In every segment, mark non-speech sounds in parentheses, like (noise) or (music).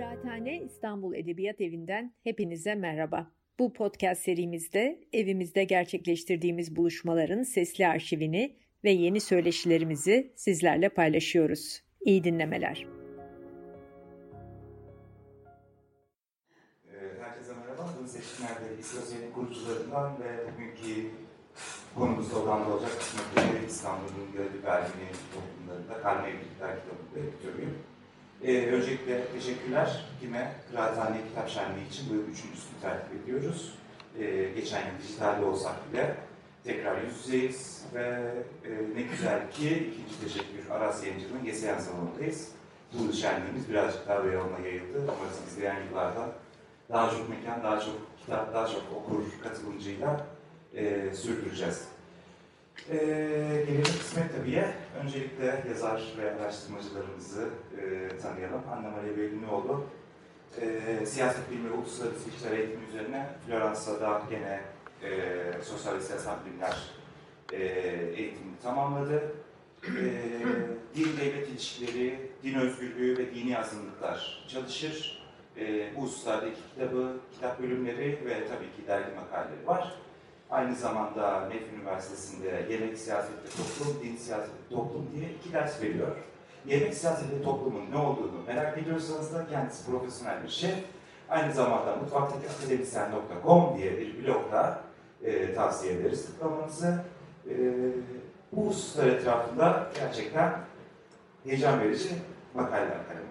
Kıraathane İstanbul Edebiyat Evi'nden hepinize merhaba. Bu podcast serimizde evimizde gerçekleştirdiğimiz buluşmaların sesli arşivini ve yeni söyleşilerimizi sizlerle paylaşıyoruz. İyi dinlemeler. Ee, herkese merhaba. Bu seçimlerde İstasyonin kurucularından ve bugünkü konumuzda olan da olacak kısmetleri İstanbul'un Gölü Berlin'i toplumlarında Kalme Evlilikler kitabında editörüyüm. Ee, öncelikle teşekkürler. Kime Kıraathane Kitap Şenliği için bu yıl üçüncüsünü tertip ediyoruz. Ee, geçen yıl dijitalde olsak bile tekrar yüz yüzeyiz ve e, ne güzel ki ikinci teşekkür Aras Yayıncı'nın Geseyen salonundayız. Bu şenliğimiz birazcık daha Beyoğlu'na yayıldı. Umarız izleyen yıllarda daha çok mekan, daha çok kitap, daha çok okur katılımcıyla e, sürdüreceğiz. E, gelelim kısmet tabiye. Öncelikle yazar ve araştırmacılarımızı e, tanıyalım. Anna Maria Bellinoğlu, e, siyaset bilimi ve uluslararası ilişkiler eğitimi üzerine Floransa'da gene e, sosyal ve siyasal bilimler e, eğitimini tamamladı. E, din devlet ilişkileri, din özgürlüğü ve dini azınlıklar çalışır. E, bu hususlarda iki kitabı, kitap bölümleri ve tabii ki dergi makaleleri var. Aynı zamanda MEF Üniversitesi'nde yemek siyaseti toplum, din siyaseti toplum diye iki ders veriyor. Yemek siyaseti toplumun ne olduğunu merak ediyorsanız da kendisi profesyonel bir şef. Aynı zamanda mutfaktaki akademisyen.com diye bir blogda e, tavsiye ederiz tıklamanızı. E, bu hususlar etrafında gerçekten heyecan verici makaleler kalem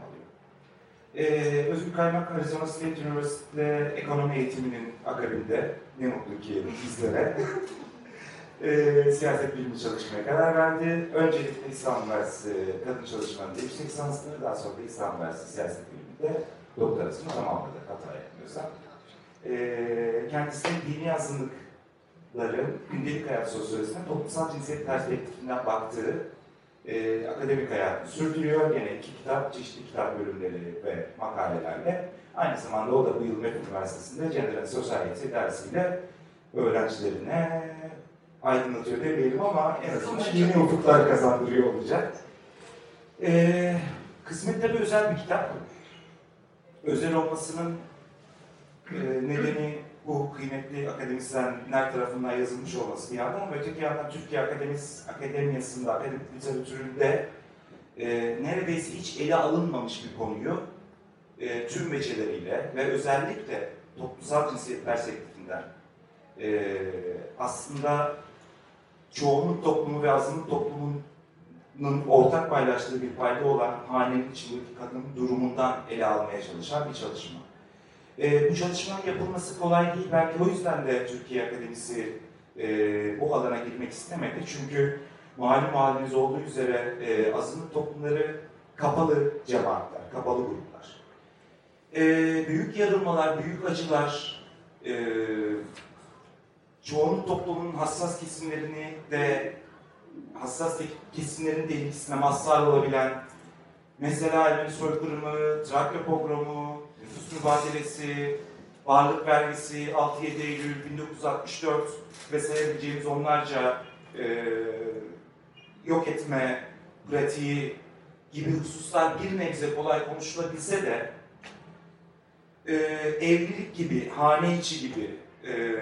Ee, Özgür Kaymak Arizona State University'de ekonomi eğitiminin akabinde ne mutlu ki bizlere (laughs) e, siyaset bilimi çalışmaya karar verdi. Öncelikle İstanbul Üniversitesi Kadın Çalışmalarında yüksek lisansını, daha sonra da İstanbul Üniversitesi Siyaset Bilimi'nde doktorasını tamamladı hata yapmıyorsam. E, kendisi dini azınlıkların gündelik hayat sosyolojisine toplumsal cinsiyet perspektifinden baktığı e, akademik hayatını sürdürüyor. Gene iki kitap, çeşitli kitap bölümleri ve makalelerle. Aynı zamanda o da bu yıl MEF Üniversitesi'nde Gender and Society dersiyle öğrencilerine aydınlatıyor demeyelim ama en azından yeni ufuklar kazandırıyor olacak. E, kısmet tabi özel bir kitap. Özel olmasının e, nedeni bu kıymetli akademisyenler tarafından yazılmış olması bir yandan ve öteki yandan Türkiye Akademis, Akademiyası'nda, akademik literatüründe e, neredeyse hiç ele alınmamış bir konuyu e, tüm veçeleriyle ve özellikle toplumsal cinsiyet perspektifinden e, aslında çoğunluk toplumu ve azınlık toplumunun ortak paylaştığı bir payda olan hanenin içindeki kadın durumundan ele almaya çalışan bir çalışma. E, bu çalışmanın yapılması kolay değil. Belki o yüzden de Türkiye Akademisi e, bu alana girmek istemedi. Çünkü malum haliniz olduğu üzere e, azınlık toplumları kapalı cemaatler, kapalı gruplar. E, büyük yarılmalar, büyük acılar, e, çoğunluk toplumunun hassas kesimlerini de hassas kesimlerin de ilgisine mazhar olabilen mesela Ermeni soykırımı, Trakya nüfus mübadelesi, varlık vergisi, 6-7 Eylül 1964 ve sayabileceğimiz onlarca e, yok etme pratiği gibi hususlar bir nebze kolay konuşulabilse de e, evlilik gibi, hane içi gibi, e,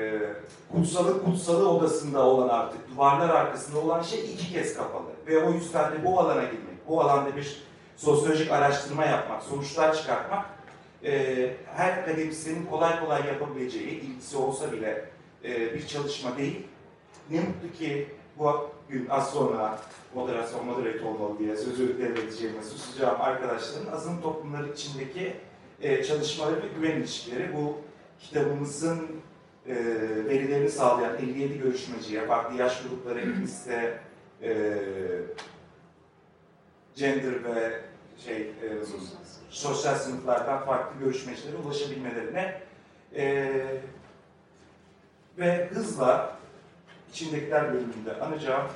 kutsalı kutsalı odasında olan artık, duvarlar arkasında olan şey iki kez kapalı. Ve o yüzden de bu alana girmek, bu alanda bir sosyolojik araştırma yapmak, sonuçlar çıkartmak e, her akademisyenin kolay kolay yapabileceği, ilgisi olsa bile e, bir çalışma değil. Ne mutlu ki bu gün az sonra moderasyon moderate olmalı diye sözü devredeceğime susacağım arkadaşların azın toplumları içindeki e, çalışmaları ve güven ilişkileri bu kitabımızın e, verilerini sağlayan 57 görüşmeciye, farklı yaş grupları elimizde e, gender ve şey e, sosyal sınıflardan farklı görüşmecilere ulaşabilmelerine e, ve hızla içindekiler bölümünde anacağım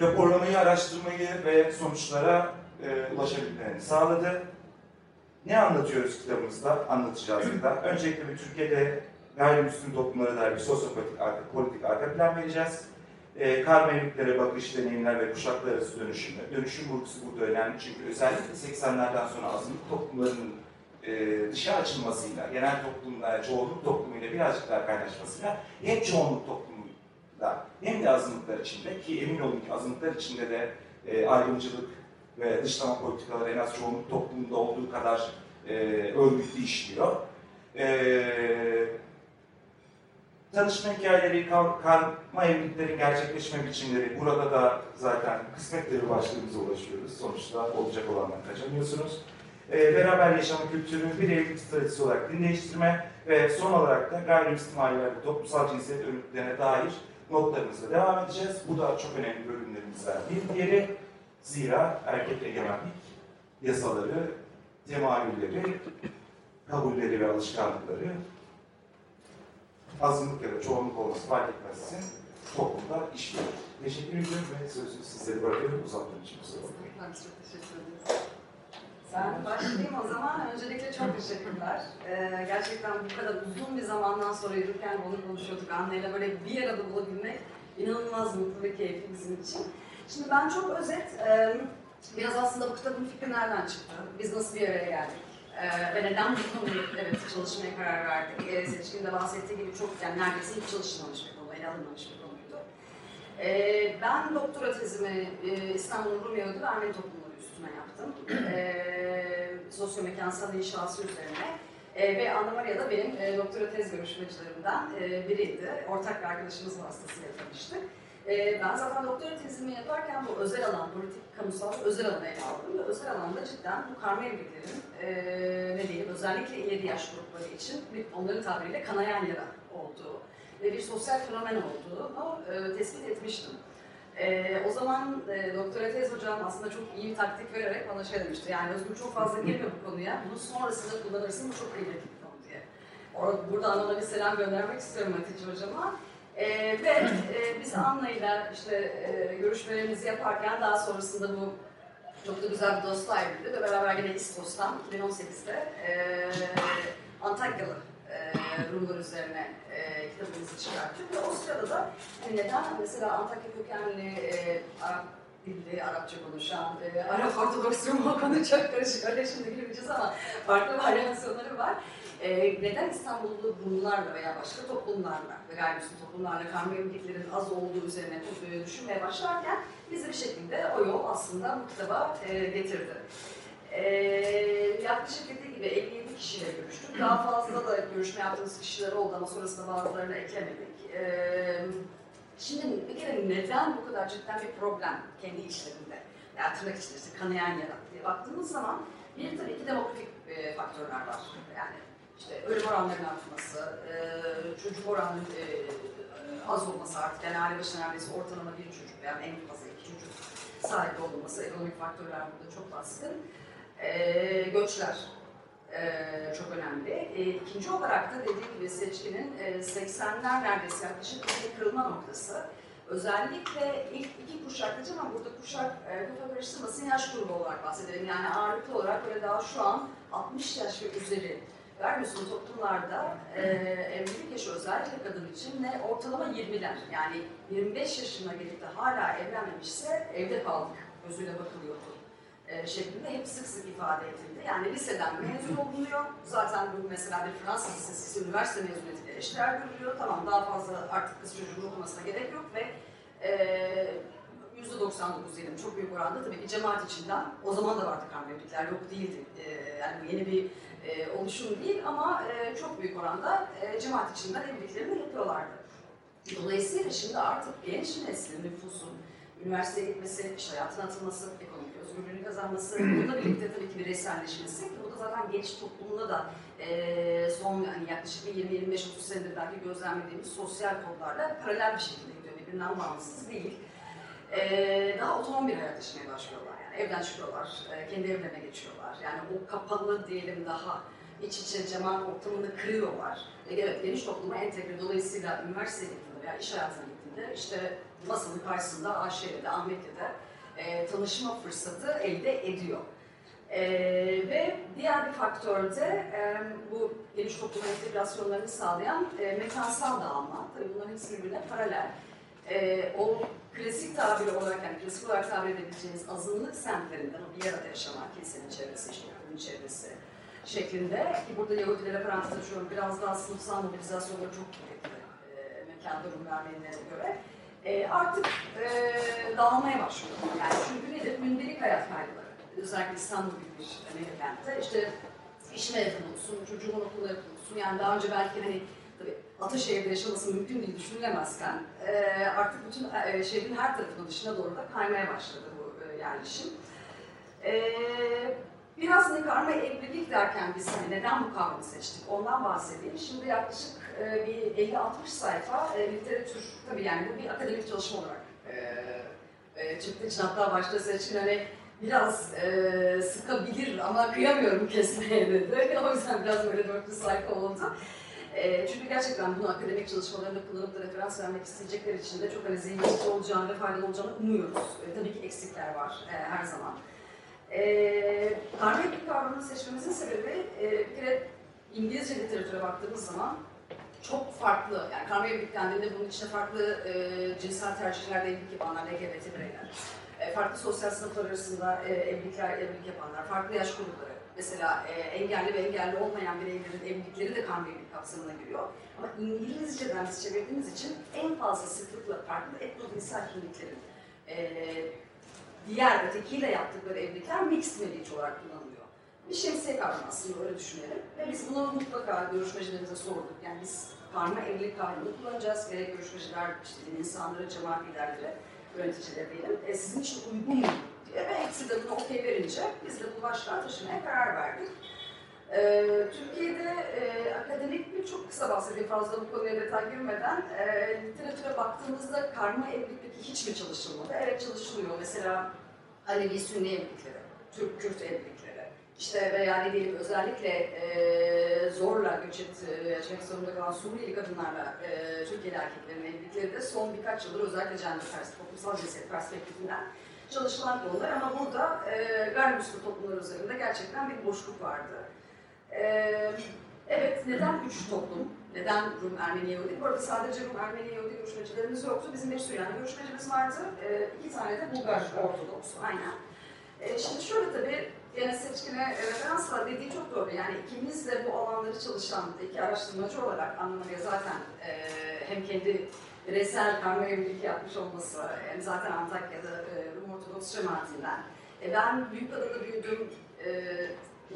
raporlamayı, araştırmayı ve sonuçlara e, ulaşabilmelerini sağladı. Ne anlatıyoruz kitabımızda? Anlatacağız da. Öncelikle bir Türkiye'de gayrimüslim toplumlara dair bir sosyopolitik arka, politik arka plan vereceğiz. E, karma evliliklere bakış, deneyimler ve kuşaklar arası dönüşümü. Dönüşüm vurgusu burada önemli çünkü özellikle 80'lerden sonra azınlık toplumlarının e, dışa açılmasıyla, genel toplumla, çoğunluk toplumuyla birazcık daha kaynaşmasıyla hem çoğunluk toplumuyla hem de azınlıklar içinde ki emin olun ki azınlıklar içinde de e, ayrımcılık ve dışlama politikaları en az çoğunluk toplumunda olduğu kadar e, örgütlü işliyor. E, tanışma hikayeleri, kar, karma evliliklerin gerçekleşme biçimleri, burada da zaten kısmetleri başlığımıza ulaşıyoruz. Sonuçta olacak olandan kaçamıyorsunuz. E, beraber yaşama kültürünü bir evlilik stratejisi olarak dinleştirme ve son olarak da gayrimüslim ailelerde toplumsal cinsiyet örgütlerine dair notlarımızla devam edeceğiz. Bu da çok önemli bölümlerimizden bir diğeri. Zira erkek egemenlik yasaları, temayülleri, kabulleri ve alışkanlıkları azınlık ya da çoğunluk olması fark etmezsin toplumda işliyor. Teşekkür ediyorum ve sözü sizlere bırakıyorum uzatmak için kusura çok teşekkür ederim. Ben başlayayım o zaman. Öncelikle çok teşekkürler. Ee, gerçekten bu kadar uzun bir zamandan sonra yürürken bunu konuşuyorduk Anne'yle böyle bir arada bulabilmek inanılmaz mutlu ve keyifli bizim için. Şimdi ben çok özet, e, biraz aslında bu kitabın fikri nereden çıktı? Biz nasıl bir araya geldik? Ee, ve neden bu konuyu evet, çalışmaya karar verdik? Ee, Seçkin de bahsettiği gibi çok, yani neredeyse hiç çalışılmamış bir konu, ele alınmamış bir konuydu. Ee, ben doktora tezimi e, İstanbul Rum Yahudi ve Ermeni toplumları üstüne yaptım. Ee, sosyomekansal inşası üzerine. Ee, ve Anna Maria da benim e, doktora tez görüşmecilerimden e, biriydi. Ortak bir arkadaşımız vasıtasıyla tanıştık. Ee, ben zaten doktora tezimi yaparken bu özel alan, politik, kamusal özel alanı ele aldım ve özel alanda cidden bu karma evliliklerin e, ne diyeyim, özellikle ileri yaş grupları için bir, onların tabiriyle kanayan yara olduğu ve bir sosyal fenomen olduğunu e, tespit etmiştim. E, o zaman e, doktora tez hocam aslında çok iyi bir taktik vererek bana şey demişti, yani Özgür çok fazla girme bu konuya, bunu sonrasında kullanırsın, bu çok kıymetli bir konu diye. Burada Anadolu'ya bir selam göndermek istiyorum Hatice hocama. E, ve e, biz Anna işte e, görüşmelerimizi yaparken daha sonrasında bu çok da güzel bir dost ayrıldı ve beraber yine İstos'tan 2018'de e, Antakyalı e, Rumlar üzerine e, kitabımızı çıkarttık ve o sırada da hani neden mesela Antakya kökenli e, Arap dilli, Arapça konuşan, e, Arap Ortodoks Rum konu çok (laughs) karışık öyle şimdi girmeyeceğiz ama farklı varyasyonları var. E, neden İstanbullu Rumlarla veya başka toplumlarla gayrimüslim toplumlarla karma evliliklerin az olduğu üzerine düşünmeye başlarken bizi bir şekilde o yol aslında bu kitaba e, getirdi. E, yaklaşık dediği gibi 57 kişiyle görüştük. Daha fazla da görüşme yaptığımız kişiler oldu ama sonrasında bazılarını eklemedik. E, şimdi bir kere neden bu kadar cidden bir problem kendi içlerinde? Yani tırnak içinde kanayan yara diye baktığımız zaman bir tabii ki demografik e, faktörler var. Yani işte ölüm oranlarının artması, e, çocuk oranının e, az olması artık yani aile başına neredeyse ortalama bir çocuk yani en fazla iki çocuk sahip olması, ekonomik faktörler burada çok baskın. E, göçler e, çok önemli. E, ikinci olarak da dediğim gibi seçkinin e, 80'ler neredeyse yaklaşık bir kırılma noktası. Özellikle ilk iki kuşak diyeceğim ama burada kuşak e, kafa karıştırmasın yaş grubu olarak bahsedelim. Yani ağırlıklı olarak böyle daha şu an 60 yaş ve üzeri Gayrimüslim toplumlarda e, evlilik yaşı özellikle kadın için ne ortalama 20'ler yani 25 yaşına gelip de hala evlenmemişse evde kaldık gözüyle bakılıyordu e, şeklinde hep sık sık ifade edildi. Yani liseden mezun olunuyor. Zaten bu mesela bir Fransız lisesi, üniversite mezuniyetiyle eşdeğer görülüyor. Tamam daha fazla artık kız çocuğun okumasına gerek yok ve e, %99 diyelim çok büyük oranda tabii ki cemaat içinden o zaman da vardı karma evlilikler yok değildi. E, yani yeni bir e, oluşum değil ama e, çok büyük oranda e, cemaat içinden evliliklerini yapıyorlardı. Dolayısıyla şimdi artık genç neslin nüfusun üniversiteye gitmesi, iş hayatına atılması, ekonomik özgürlüğünü kazanması, (clears throat) bununla birlikte tabii ki bireyselleşmesi ki bu da zaten genç toplumda da e, son yani yaklaşık bir 20-25-30 senedir belki gözlemlediğimiz sosyal kodlarla paralel bir şekilde gidiyor, birbirinden bağımsız değil. E, daha otonom bir hayat yaşamaya başlıyorlar yani evden çıkıyorlar, e, kendi evlerine geçiyorlar. Yani o kapalı diyelim daha iç içe cemaat ortamını kırıyorlar. E, evet geniş topluma entegre dolayısıyla üniversiteye gittiğinde veya iş hayatına gittiğinde işte masanın karşısında Aşire'de, Ahmetli'de e, tanışma fırsatı elde ediyor. E, ve diğer bir faktör de e, bu geniş toplum entegrasyonlarını sağlayan e, mekansal dağılma. Tabii bunların hepsi birbirine paralel. e, o klasik tabiri olarak yani klasik olarak tabir edebileceğiniz azınlık semtlerinden o bir arada yaşanan kilisenin çevresi, işte okulun çevresi şeklinde ki burada Yahudilere parantez açıyorum biraz daha sınıfsal mobilizasyonları çok kuvvetli e, mekanda Rum Ermenilere göre e, artık e, dağılmaya başlıyor. Yani çünkü nedir? Gündelik hayat kaygıları. Özellikle İstanbul gibi bir mega kentte işte işime yakın olsun, çocuğumun okula yakın. Yani daha önce belki hani tabii Ataşehir'de yaşaması mümkün değil düşünülemezken e, artık bütün e, şehrin her tarafına dışına doğru da kaymaya başladı bu e, yerleşim. E, biraz hani karma evlilik derken biz hani neden bu kavramı seçtik ondan bahsedeyim. Şimdi yaklaşık e, bir 50-60 sayfa e, literatür, tabii yani bu bir akademik çalışma olarak e, e, çıktığı için hatta başta seçkin hani biraz e, sıkabilir ama kıyamıyorum kesmeye dedi. (laughs) o yüzden biraz böyle 400 sayfa oldu. E, çünkü gerçekten bunu akademik çalışmalarında kullanıp da referans vermek isteyecekler için de çok hani zengin olacağını ve faydalı olacağını umuyoruz. E, tabii ki eksikler var e, her zaman. E, Karnevik kavramını seçmemizin sebebi e, bir kere İngilizce literatüre baktığımız zaman çok farklı, yani Karnevik dendiğinde bunun içinde farklı e, cinsel tercihlerde evlilik yapanlar, LGBT bireyler, farklı sosyal sınıflar arasında e, evlilikler, evlilik yapanlar, farklı yaş grupları, mesela e, engelli ve engelli olmayan bireylerin evlilikleri de Karnevik kapsamına giriyor. Ama İngilizceden biz çevirdiğimiz için en fazla sıklıkla farklı etnodinsel kimliklerin e, diğer ötekiyle yaptıkları evlilikler mixed marriage olarak kullanılıyor. Bir şemsiye kavramı aslında öyle düşünelim. Ve biz bunu mutlaka görüşmecilerimize sorduk. Yani biz karma evlilik kavramını kullanacağız. Gerek görüşmeciler, işte din insanları, cemaat liderleri, yöneticileri diyelim. E, sizin için uygun mu diye ve hepsi de buna okey verince biz de bu başlığa taşımaya karar verdik. Ee, Türkiye'de e, akademik bir çok kısa bahsedeyim fazla bu konuya detay girmeden. E, literatüre baktığımızda karma evlilik hiç mi çalışılmadı? Evet çalışılıyor. Mesela Alevi Sünni evlilikleri, Türk-Kürt evlilikleri, işte veya ne diyelim özellikle e, zorla göç etmek zorunda kalan Suriyeli kadınlarla e, Türkiye'li erkeklerin evlilikleri de son birkaç yıldır özellikle gender perspektif, toplumsal cinsiyet perspektifinden çalışılan konular ama burada e, gayrimüslim toplumlar üzerinde gerçekten bir boşluk vardı. Ee, evet, neden üç toplum? Neden Rum, Ermeni, Yahudi? Bu arada sadece Rum, Ermeni, Yahudi görüşmecilerimiz yoktu. Bizim bir Süryani görüşmecimiz vardı. Ee, iki tane de Bulgar Ortodoks. Aynen. Ee, şimdi şöyle tabii, gene seçkine referansla dediği çok doğru. Yani ikimiz de bu alanları çalışan iki araştırmacı olarak anlamaya zaten e, hem kendi bireysel karma evlilik yapmış olması, hem zaten Antakya'da e, Rum Ortodoks cemaatinden. E, ben Büyükada'da büyüdüm, e,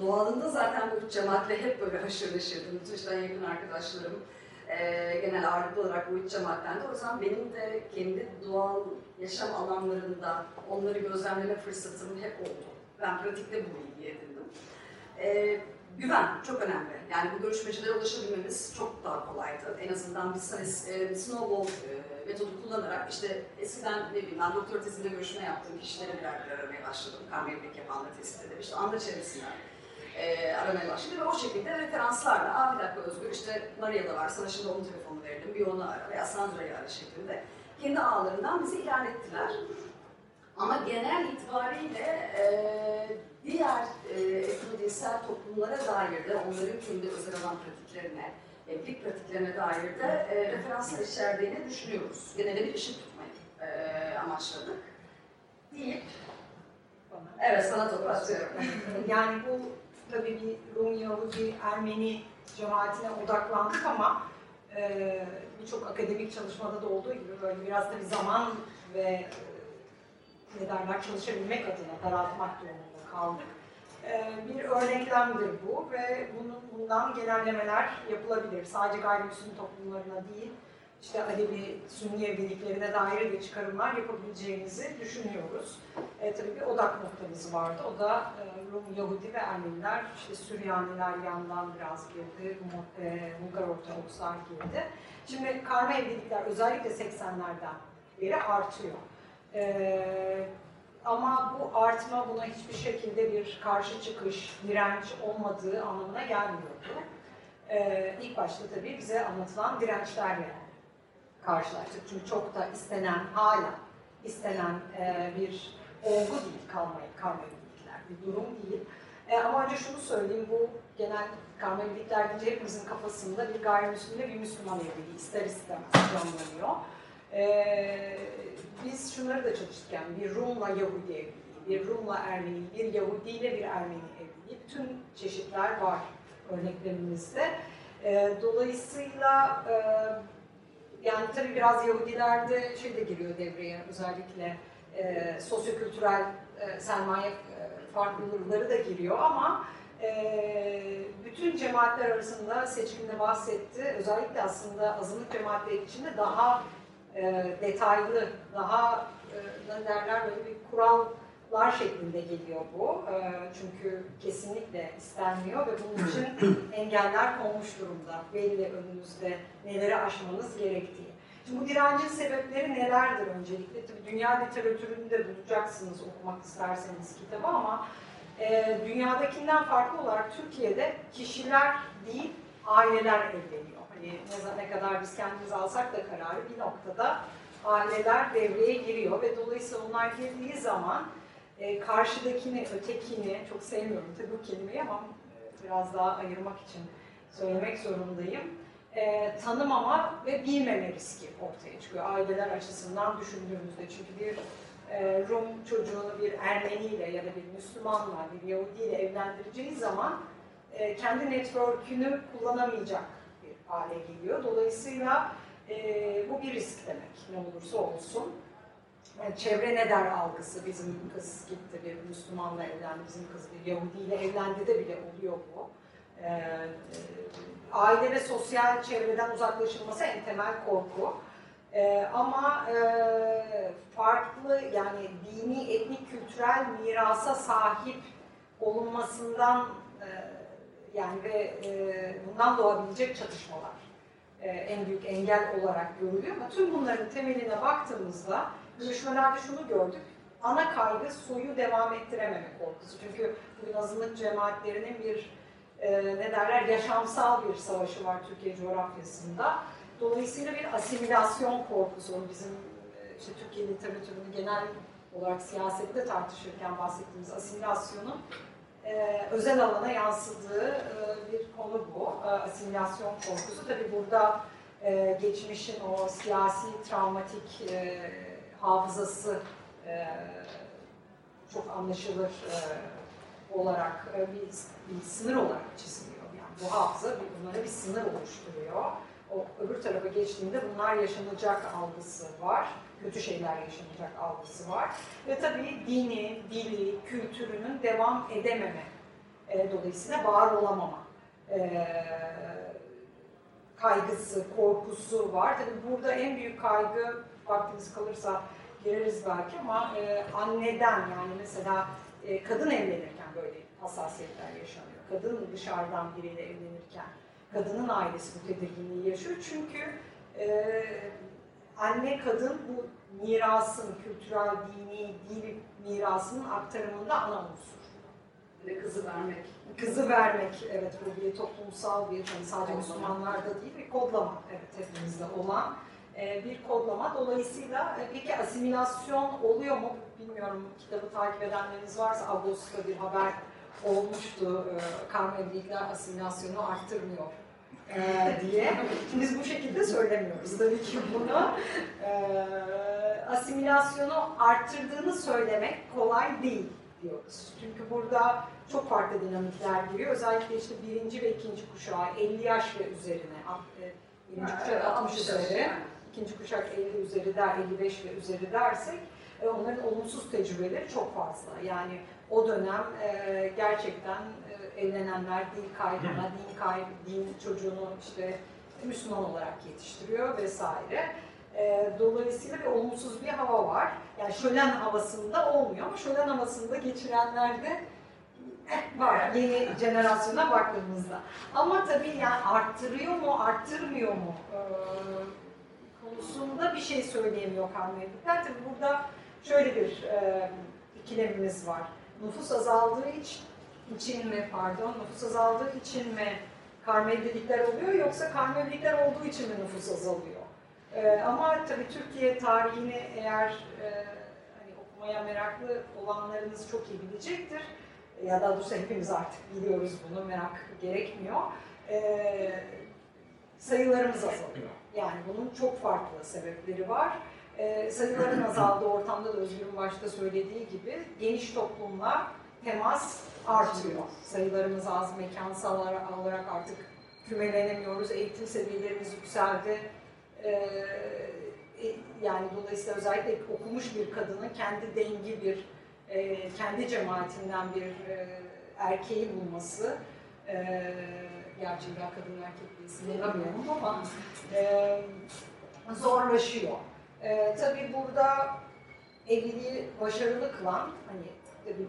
Doğalında zaten bu üç cemaatle hep böyle haşır neşirdim. İşte yakın arkadaşlarım e, genel ağırlıklı olarak bu üç cemaatten de. O yüzden benim de kendi doğal yaşam alanlarında onları gözlemleme fırsatım hep oldu. Ben pratikte bu bilgiyi edindim. E, güven çok önemli. Yani bu görüşmecilere ulaşabilmemiz çok daha kolaydı. En azından biz hani e, snowball e, metodu kullanarak işte eskiden ne bileyim ben doktor tezinde görüşme yaptığım kişileri birer birer aramaya başladım. Karma evlilik yapanları tespit edip işte anda çevresinden e, aramaya başladı ve o şekilde referanslarla, aa bir dakika Özgür işte Maria da var, sana şimdi onun telefonunu verelim, bir onu ara veya Sandra'yı ara şeklinde kendi ağlarından bizi ilan ettiler. Ama genel itibariyle e, diğer e, etnodinsel toplumlara dair de onların kendi özel alan pratiklerine, evlilik pratiklerine dair de e, referanslar içerdiğini düşünüyoruz. Genelde bir ışık tutmayı e, amaçladık. Deyip, evet sana topu (laughs) yani bu tabii bir Rum, Yahudi, Ermeni cemaatine odaklandık ama e, birçok akademik çalışmada da olduğu gibi böyle biraz da bir zaman ve ne derler çalışabilmek adına daraltmak durumunda kaldık. E, bir örneklemdir bu ve bunun, bundan genellemeler yapılabilir. Sadece gayrimüslim toplumlarına değil, işte Alevi Sünni evliliklerine dair de çıkarımlar yapabileceğimizi düşünüyoruz. E, tabii bir odak noktamız vardı. O da e, Rum, Yahudi ve Ermeniler, işte Süryaniler yandan biraz girdi, e, Bulgar Ortodokslar girdi. Şimdi karma evlilikler özellikle 80'lerden beri artıyor. E, ama bu artma buna hiçbir şekilde bir karşı çıkış, direnç olmadığı anlamına gelmiyordu. Ee, ilk başta tabii bize anlatılan dirençlerle karşılaştık. Çünkü çok da istenen, hala istenen e, bir olgu değil karma, karma evlilikler, bir durum değil. E, ama önce şunu söyleyeyim, bu genel karma evlilikler deyince hepimizin kafasında bir gayrimüslimle bir Müslüman evliliği ister istemez canlanıyor. Ee, biz şunları da çalıştık yani bir Rum'la Yahudi evliliği, bir Rum'la Ermeni, bir Yahudi ile bir Ermeni evliliği. Bütün çeşitler var örneklerimizde. Ee, dolayısıyla e, yani tabii biraz Yahudilerde şey de giriyor devreye özellikle e, sosyokültürel e, sermaye e, farklılıkları da giriyor ama e, bütün cemaatler arasında seçkinde bahsetti. Özellikle aslında azınlık cemaatleri içinde daha e, detaylı, daha e, derler böyle bir kurallar şeklinde geliyor bu. E, çünkü kesinlikle istenmiyor ve bunun için (clears throat) engeller konmuş durumda. Belli önünüzde neleri aşmanız gerektiği. Şimdi bu direncin sebepleri nelerdir öncelikle? Tabii dünya literatürünü de bulacaksınız okumak isterseniz kitabı ama e, dünyadakinden farklı olarak Türkiye'de kişiler değil aileler evleniyor. Hani ne, ne kadar biz kendimiz alsak da kararı bir noktada aileler devreye giriyor ve dolayısıyla onlar girdiği zaman e, karşıdakini, ötekini, çok sevmiyorum tabii bu kelimeyi ama e, biraz daha ayırmak için söylemek zorundayım. E, tanımama ve bilmeme riski ortaya çıkıyor aileler açısından düşündüğümüzde. Çünkü bir e, Rum çocuğunu bir Ermeniyle ya da bir Müslümanla, bir Yahudi ile evlendireceği zaman e, kendi network'ünü kullanamayacak hale geliyor. Dolayısıyla e, bu bir risk demek ne olursa olsun. Yani çevre ne der algısı bizim kız gitti bir Müslümanla evlendi, bizim kız bir Yahudi ile evlendi de bile oluyor bu. E, e, aile ve sosyal çevreden uzaklaşılması en temel korku. Ee, ama e, farklı yani dini, etnik, kültürel mirasa sahip olunmasından e, yani ve e, bundan doğabilecek çatışmalar e, en büyük engel olarak görülüyor. Ama tüm bunların temeline baktığımızda görüşmelerde şunu gördük. Ana kaygı soyu devam ettirememe korkusu. Çünkü bugün azınlık cemaatlerinin bir e, ne derler yaşamsal bir savaşı var Türkiye coğrafyasında Dolayısıyla bir asimilasyon korkusu, bizim e, işte Türkiye literatürünü genel olarak siyasette tartışırken bahsettiğimiz asimilasyonun e, özel alana yansıdığı e, bir konu bu. E, asimilasyon korkusu. Tabi burada e, geçmişin o siyasi, travmatik e, hafızası e, çok anlaşılır e, olarak e, bir, bir sınır olarak çiziliyor. Yani bu hafıza bunlara bir sınır oluşturuyor o öbür tarafa geçtiğinde bunlar yaşanacak algısı var. Kötü şeyler yaşanacak algısı var. Ve tabii dini, dili, kültürünün devam edememe, e, dolayısıyla var olamama e, kaygısı, korkusu var. Tabii burada en büyük kaygı, vaktimiz kalırsa gireriz belki ama e, anneden yani mesela e, kadın evlenirken böyle hassasiyetler yaşanıyor. Kadın dışarıdan biriyle evlenirken kadının ailesi bu tedirginliği yaşıyor. Çünkü e, anne kadın bu mirasın, kültürel, dini, dil mirasının aktarımında ana unsur. Ve kızı vermek. Kızı vermek, evet bu bir toplumsal bir, hani sadece Müslümanlarda değil bir kodlama, evet hepimizde olan e, bir kodlama. Dolayısıyla e, peki asimilasyon oluyor mu? Bilmiyorum kitabı takip edenleriniz varsa Ağustos'ta bir haber olmuştu. E, karma evlilikler asimilasyonu arttırmıyor e, diye. Biz bu şekilde söylemiyoruz tabii ki bunu. E, asimilasyonu arttırdığını söylemek kolay değil diyoruz. Çünkü burada çok farklı dinamikler giriyor. Özellikle işte birinci ve ikinci kuşağı 50 yaş ve üzerine, birinci kuşak 60 üzeri, ikinci kuşak 50 üzeri der, 55 ve üzeri dersek onların olumsuz tecrübeleri çok fazla. Yani o dönem e, gerçekten e, evlenenler din kaybına, din kayb, din çocuğunu işte Müslüman olarak yetiştiriyor vesaire. E, dolayısıyla bir olumsuz bir hava var. Yani şölen havasında olmuyor ama şölen havasında geçirenler de eh, var yeni jenerasyona baktığımızda. Ama tabii yani arttırıyor mu, arttırmıyor mu e, konusunda bir şey söyleyemiyor Karmelilikler. Tabii burada şöyle bir e, ikilemimiz var nüfus azaldığı için, için mi pardon, nüfus azaldığı için mi karmevlilikler oluyor yoksa karmevlilikler olduğu için mi nüfus azalıyor? Ee, ama tabii Türkiye tarihini eğer e, hani okumaya meraklı olanlarınız çok iyi bilecektir. Ya da doğrusu hepimiz artık biliyoruz bunu, merak gerekmiyor. Ee, sayılarımız azalıyor. Yani bunun çok farklı sebepleri var. E, sayıların azaldığı ortamda da Özgür'ün başta söylediği gibi geniş toplumla temas artıyor. Sayılarımız az, mekansal olarak artık kümelenemiyoruz, eğitim seviyelerimiz yükseldi. E, e, yani dolayısıyla özellikle okumuş bir kadının kendi dengi bir, e, kendi cemaatinden bir e, erkeği bulması, e, gerçi ben kadın erkek sınırlamıyorum ama e, zorlaşıyor. E, tabii burada evliliği başarılı kılan, hani tabii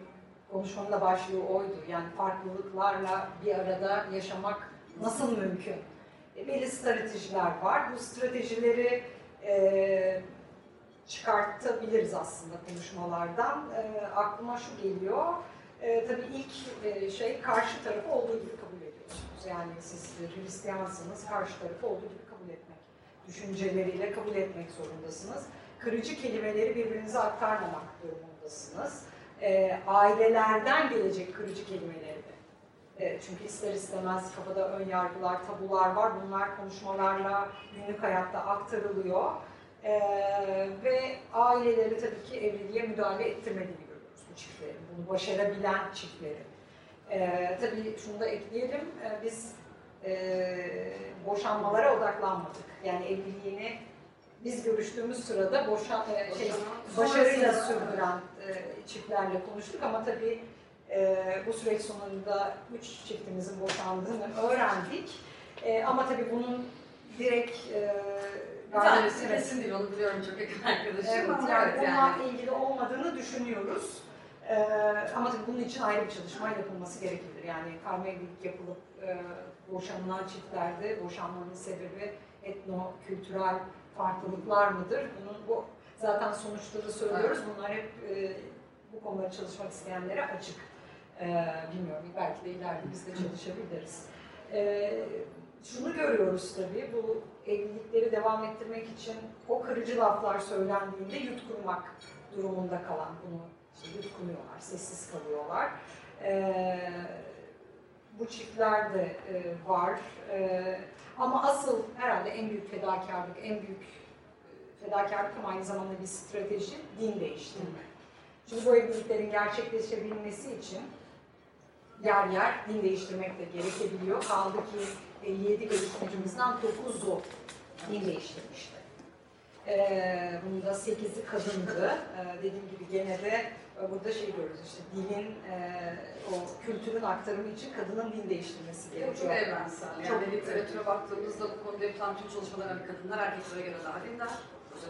konuşmanın da başlığı oydu, yani farklılıklarla bir arada yaşamak nasıl mümkün? E, belli stratejiler var. Bu stratejileri e, çıkartabiliriz aslında konuşmalardan. E, aklıma şu geliyor, e, tabii ilk e, şey karşı tarafı olduğu gibi kabul ediyorsunuz. Yani siz Hristiyansınız, karşı tarafı olduğu gibi kabul etmek, düşünceleriyle kabul etmek zorundasınız. Kırıcı kelimeleri birbirinize aktarmamak durumundasınız. E, ailelerden gelecek kırıcı kelimeleri de. E, çünkü ister istemez kafada ön yargılar, tabular var. Bunlar konuşmalarla günlük hayatta aktarılıyor. E, ve aileleri tabii ki evliliğe müdahale ettirmediğini görüyoruz bu çiftlerin. Bunu başarabilen çiftlerin. E, tabii şunu da ekleyelim. E, biz e, boşanmalara odaklanmadık. Yani evliliğini biz görüştüğümüz sırada boşan, e, şey, başarıyla sürdüren çiftlerle konuştuk ama tabii e, bu süreç sonunda üç çiftimizin boşandığını öğrendik. E, ama tabii bunun direkt e, tanesi resim değil, onu biliyorum çok yakın arkadaşım. Evet, yani evet, yani. onunla ilgili olmadığını düşünüyoruz. Ee, ama tabii bunun için ayrı bir çalışma yapılması gerekilir. Yani karma evlilik yapılıp e, boşanılan çiftlerde boşanmanın sebebi etno-kültürel farklılıklar mıdır? Bunun bu zaten sonuçları söylüyoruz. Evet. Bunlar hep e, bu konuda çalışmak isteyenlere açık. E, bilmiyorum, belki de ileride biz de çalışabiliriz. E, şunu görüyoruz tabii, bu evlilikleri devam ettirmek için o kırıcı laflar söylendiğinde yutkunmak durumunda kalan, bunu işte yutkunuyorlar, sessiz kalıyorlar. Ee, bu çiftler de e, var. E, ama asıl herhalde en büyük fedakarlık, en büyük fedakarlık ama aynı zamanda bir strateji din değiştirmek. Çünkü bu evliliklerin gerçekleşebilmesi için yer yer din değiştirmek de gerekebiliyor. Kaldı ki 57 görüşmecimizden 9'u din değiştirmişti. Ee, bunda 8'i kadındı. Ee, dediğim gibi gene de burada şey görüyoruz işte dinin, e, o kültürün aktarımı için kadının din değiştirmesi gerekiyor. Çok evrensel. Yani çok literatüre baktığımızda bu konuda yapılan tüm çalışmalar hani kadınlar erkeklere göre daha dindar.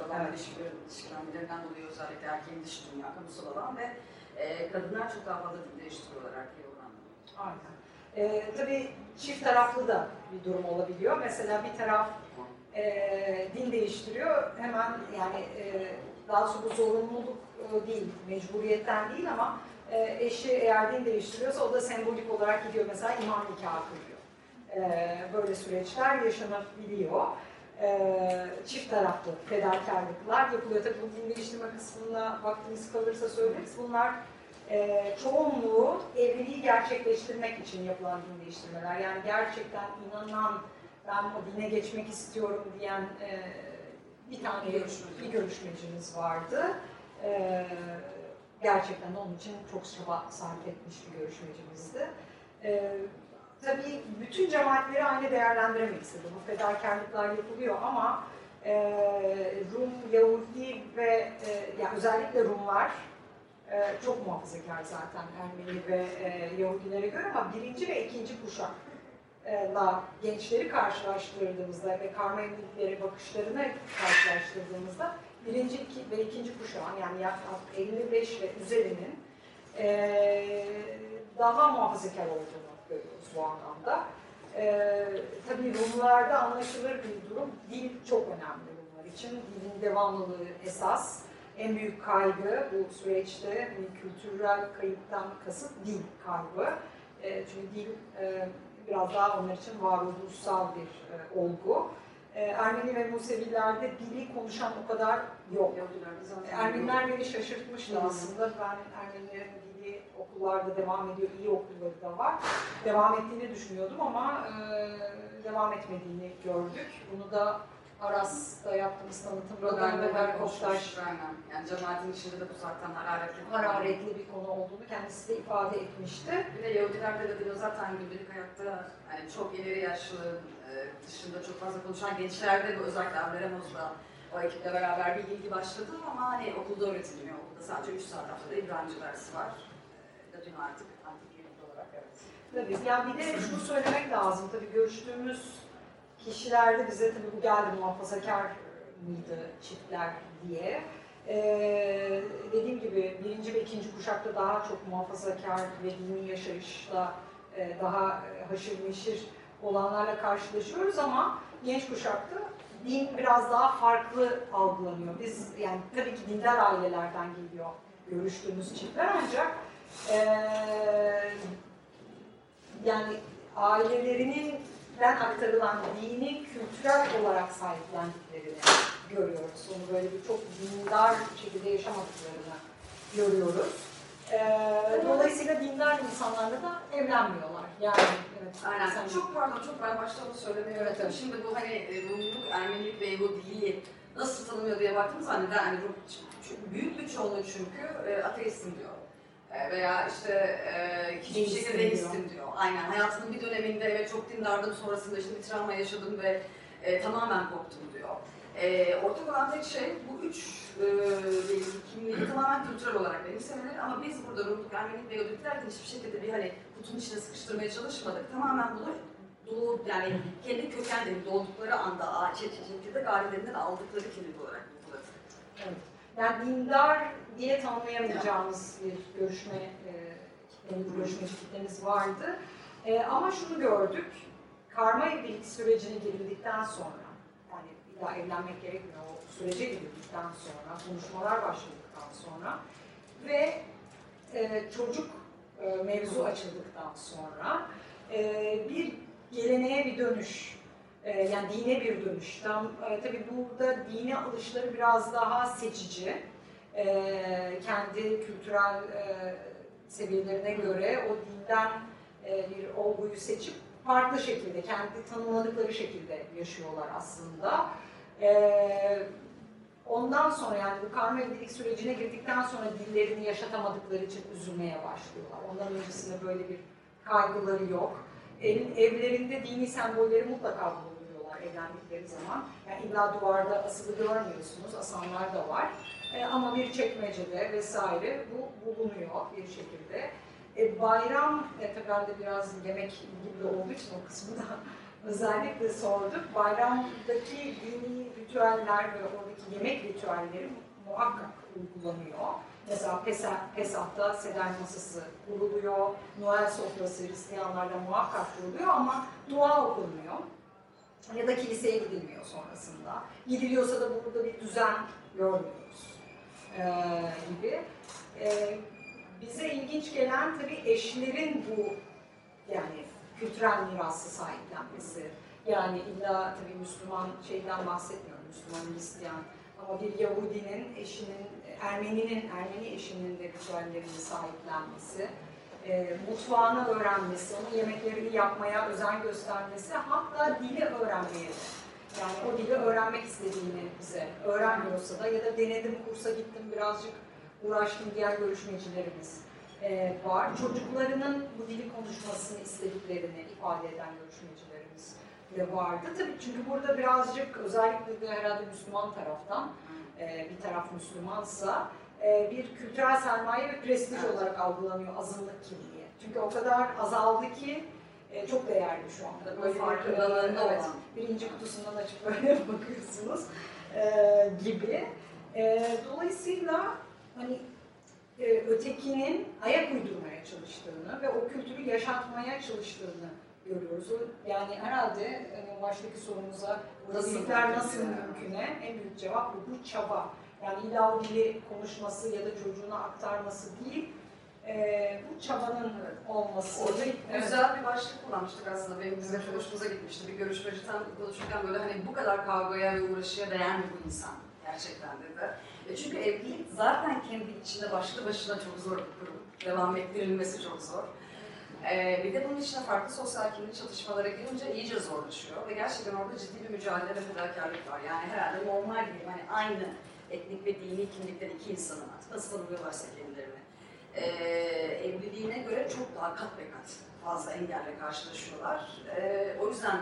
Alan evet. ilişkilenmelerinden dolayı özellikle erkeğin dış dünya, kamusal alan ve e, kadınlar çok daha fazla din değiştiriyorlar erkeğe oranla. Aynen. E, tabii çift taraflı da bir durum olabiliyor. Mesela bir taraf e, din değiştiriyor, hemen yani e, daha doğrusu bu zorunluluk e, değil, mecburiyetten değil ama e, eşi eğer din değiştiriyorsa o da sembolik olarak gidiyor mesela imam nikahı kılıyor. E, böyle süreçler yaşanabiliyor. E, çift taraflı fedakarlıklar yapılıyor. Tabii bu din kısmına vaktimiz kalırsa söyleriz. Bunlar e, çoğunluğu evliliği gerçekleştirmek için yapılan din değiştirmeler. Yani gerçekten inanan, ben o dine geçmek istiyorum diyen e, bir tane bir görüşmecimiz vardı. E, gerçekten onun için çok çaba sarf etmiş bir görüşmecimizdi. E, tabii bütün cemaatleri aynı değerlendiremek istedim. Bu fedakarlıklar yapılıyor ama e, Rum, Yahudi ve e, yani özellikle Rumlar e, çok muhafazakar zaten Ermeni ve e, Yahudilere göre ama birinci ve ikinci kuşakla gençleri karşılaştırdığımızda ve karma evlilikleri bakışlarını karşılaştırdığımızda birinci ve ikinci kuşağın yani yaklaşık 55 ve üzerinin e, daha muhafazakar olduğunu görüyoruz bu anlamda. E, tabii Rumlarda anlaşılır bir durum. Dil çok önemli Rumlar için. Dilin devamlılığı esas en büyük kaygı bu süreçte hani kültürel kayıptan kasıt dil kaybı. E, çünkü dil e, biraz daha onlar için varoluşsal bir e, olgu. E, Ermeni ve Musevilerde dili konuşan o kadar yok. Ermeniler beni şaşırtmıştı aslında. Ben Ermenilerin dili okul okullarda devam ediyor, iyi okulları da var. Devam ettiğini düşünüyordum ama e, devam etmediğini gördük. Bunu da Aras'ta yaptığımız tanıtımda ve Berkoftaş Aynen. Yani cemaatin içinde de bu zaten hararetli. hararetli bir konu olduğunu kendisi de ifade etmişti. Bir de Yahudilerde de diyor zaten gündelik hayatta yani çok ileri yaşlı e, dışında çok fazla konuşan gençlerde ve özellikle Amberemoz'da o ekiple beraber bir ilgi başladı ama hani okulda öğretilmiyor. Okulda sadece 3 saat haftada İbranice dersi var. E, Latin artık antik olarak evet. Tabii. Ya bir de şunu söylemek lazım. Tabii görüştüğümüz kişilerde bize tabii bu geldi muhafazakar mıydı çiftler diye. Ee, dediğim gibi birinci ve ikinci kuşakta daha çok muhafazakar ve dini yaşayışla e, daha e, haşır neşir olanlarla karşılaşıyoruz ama genç kuşakta din biraz daha farklı algılanıyor. Biz yani tabii ki dindar ailelerden geliyor görüştüğümüz çiftler ancak eee yani ailelerinden aktarılan dini kültürel olarak sahiplendiklerini görüyoruz. Onu böyle bir çok dindar bir şekilde yaşamadıklarını görüyoruz. Ee, dolayısıyla dindar insanlarla da evlenmiyorlar. Yani evet. Aynen. sen- Çok pardon, çok ben başta onu söylemeyi Evet, evet. Şimdi bu hani e, Rumluk, Ermenilik ve Yahudiliği nasıl tanımıyor diye baktığımız zaman neden? Yani Rum, çünkü büyük bir çoğunluğu çünkü e, ateistim diyor. E, veya işte e, hiçbir şekilde deistim diyor. Aynen. Hayatımın bir döneminde evet çok dindardım sonrasında işte bir travma yaşadım ve e, tamamen koptum diyor. E, ortak olan tek şey bu üç e, kimliği tamamen kültürel olarak benimsemeleri ama biz burada Rumluk, Ermenilik ve Yahudilik derken hiçbir şekilde bir hani kutunun içine sıkıştırmaya çalışmadık. Tamamen bunu doğu, yani kendi kökenleri doğdukları anda çekirdek ailelerinden aldıkları kimlik olarak buldular. Evet. Yani dindar diye tanımlayamayacağımız bir görüşme e, kitlemiz, görüşmeci kitlemiz vardı. E, ama şunu gördük, karma evlilik sürecine girildikten sonra, yani illa evlenmek gerekmiyor, o sürece girildikten sonra, konuşmalar başladıktan sonra ve e, çocuk e, mevzu açıldıktan sonra e, bir geleneğe bir dönüş, e, yani dine bir dönüş. Tam, e, tabii burada dine alışları biraz daha seçici. E, kendi kültürel e, seviyelerine göre o dinden e, bir olguyu seçip farklı şekilde, kendi tanımladıkları şekilde yaşıyorlar aslında. E, ondan sonra yani bu karma evlilik sürecine girdikten sonra dillerini yaşatamadıkları için üzülmeye başlıyorlar. Ondan öncesinde böyle bir kaygıları yok. Evlerinde dini sembolleri mutlaka bulunduruyorlar evlendikleri zaman. Yani illa duvarda asılı görmüyorsunuz, asanlar da var. E, ama bir çekmecede vesaire bu bulunuyor bir şekilde. E, bayram, e, tabii ben de biraz yemek gibi olduğu için o kısmı da (laughs) özellikle sorduk. Bayramdaki dini ritüeller ve oradaki yemek ritüelleri muhakkak uygulanıyor. Mesela Pesah, Pesah'ta seder masası kuruluyor, Noel sofrası Hristiyanlarda muhakkak kuruluyor ama dua okunmuyor. Ya da kiliseye gidilmiyor sonrasında. Gidiliyorsa da burada bir düzen görmüyoruz ee, gibi. Ee, bize ilginç gelen tabii eşlerin bu yani kültürel mirası sahiplenmesi. Yani illa tabii Müslüman şeyden bahsetmiyorum, Müslüman Hristiyan ama bir Yahudinin eşinin, Ermeninin, Ermeni eşinin de ritüellerini sahiplenmesi, e, mutfağını öğrenmesi, onun yemeklerini yapmaya özen göstermesi, hatta dili öğrenmeye. Yani o dili öğrenmek istediğini bize öğrenmiyorsa da ya da denedim kursa gittim birazcık uğraştım diğer görüşmecilerimiz e, var. Çocuklarının bu dili konuşmasını istediklerini ifade eden görüşmecilerimiz de vardı. Tabii çünkü burada birazcık özellikle de herhalde Müslüman taraftan e, bir taraf Müslümansa e, bir kültürel sermaye ve prestij olarak algılanıyor azınlık kimliği. Çünkü o kadar azaldı ki e, çok değerli şu anda. Böyle farkındalığında evet, olan. birinci kutusundan açıp (laughs) böyle bakıyorsunuz e, gibi. E, dolayısıyla hani e, ötekinin ayak uydurmaya çalıştığını ve o kültürü yaşatmaya çalıştığını görüyoruz. Yani herhalde hani baştaki sorumuza Nasıl nasıl mümküne en büyük cevap bu, bu çaba. Yani illa o dili konuşması ya da çocuğuna aktarması değil, e, bu çabanın olması. Orada Evet. güzel bir başlık kullanmıştık aslında. Benim bizim çok hoşumuza gitmişti. Bir görüşmeci tam konuşurken böyle hani bu kadar kavgaya ve uğraşıya değer mi bu insan gerçekten dedi. E çünkü evlilik zaten kendi içinde başlı başına çok zor bir kurum. devam ettirilmesi çok zor. Ee, bir de bunun içine farklı sosyal kimlik çatışmalara girince iyice zorlaşıyor ve gerçekten orada ciddi bir mücadele ve fedakarlık var. Yani herhalde normal değil, hani aynı etnik ve dini kimlikten iki insanın nasıl tanımlıyorlarsa kendilerini. Ee, evliliğine göre çok daha kat be kat fazla engelle karşılaşıyorlar. Ee, o yüzden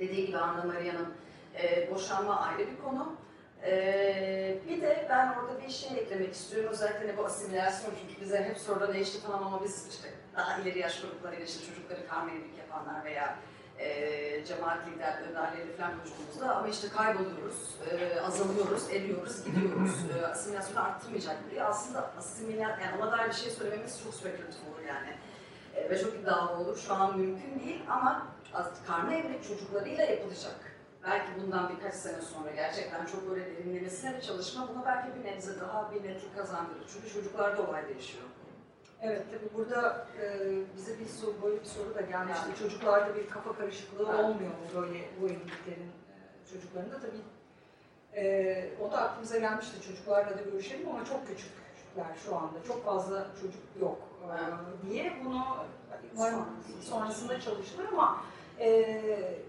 dediği gibi Anna Maria'nın e, boşanma ayrı bir konu. Ee, bir de ben orada bir şey eklemek istiyorum. Özellikle bu asimilasyon çünkü bize hep sorulan işte tamam ama biz işte daha ileri yaş gruplarıyla işte çocukları karma evlilik yapanlar veya e, cemaat lider, önderleri falan konuştuğumuzda ama işte kayboluyoruz, e, azalıyoruz, eriyoruz, gidiyoruz. E, asimilasyonu arttırmayacak diye aslında asimilasyon, yani ona dair bir şey söylememiz çok spekülatif olur yani. E, ve çok iddialı olur. Şu an mümkün değil ama karma evlilik çocuklarıyla yapılacak. Belki bundan birkaç sene sonra gerçekten çok böyle derinlemesine bir çalışma buna belki bir nebze daha bir netlik kazandırır. Çünkü çocuklarda olay değişiyor. Evet tabii burada e, bize bir soru, böyle bir soru da gelmişti. Yani. Çocuklarda bir kafa karışıklığı Evet. olmuyor mu böyle bu evliliklerin e, çocuklarında? Tabii e, o da aklımıza gelmişti. Çocuklarla da görüşelim ama çok küçükler şu anda. Çok fazla çocuk yok e, diye bunu umarım sonrasında çalışılır ama e,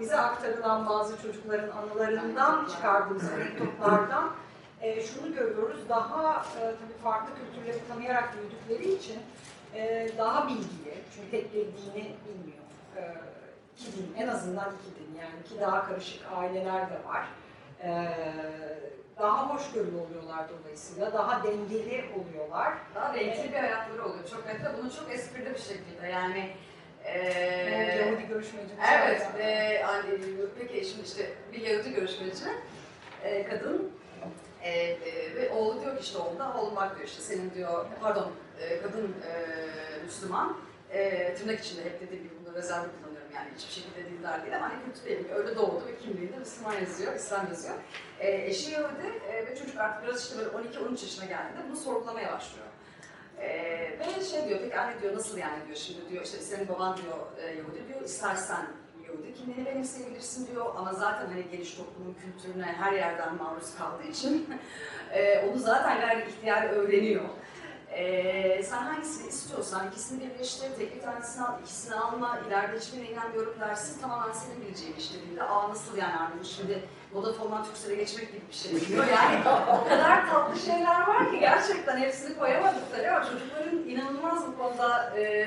bize aktarılan bazı çocukların anılarından çıkardığımız anekdotlardan e, şunu görüyoruz, daha e, tabii farklı kültürleri tanıyarak büyüdükleri için e, daha bilgili, çünkü tek bir dini bilmiyor. E, iki din, en azından iki din yani ki daha karışık aileler de var. E, daha hoşgörülü oluyorlar dolayısıyla, daha dengeli oluyorlar. Daha renkli bir hayatları oluyor. Çok ve bunu çok esprili bir şekilde yani E, eee Yahudi görüşmecimiz Evet, e, hani, peki şimdi işte bir Yahudi görüşmeci, e, kadın e, e, ve oğlu diyor ki işte oğlu da oğlum bak diyor işte senin diyor, pardon e, kadın e, Müslüman, e, tırnak içinde hep dediğim gibi bunu rezerve kullanıyorum yani hiçbir şekilde dindar değil ama hani kötü değil, öyle doğdu ve kimliğinde Müslüman yazıyor, İslam yazıyor. E, eşi Yahudi e, ve çocuk artık biraz işte böyle 12-13 yaşına geldiğinde bunu sorgulamaya başlıyor. Ee, ve şey diyor, peki anne diyor nasıl yani diyor şimdi diyor işte senin baban diyor e, Yahudi diyor istersen Yahudi kimliğini benimseyebilirsin diyor ama zaten hani geniş toplumun kültürüne her yerden maruz kaldığı için (laughs) e, onu zaten gayri ihtiyar öğreniyor. E, sen hangisini istiyorsan ikisini birleştir, tek bir tanesini al, ikisini alma, ileride hiçbirine inanmıyorum dersin tamamen senin bileceğin iş dediğinde aa nasıl yani Arnavut şimdi Vodafone'dan Turkcell'e geçmek gibi bir şey diyor. (laughs) Yani o kadar tatlı şeyler var ki gerçekten hepsini koyamadık tabii ama çocukların inanılmaz bu konuda e,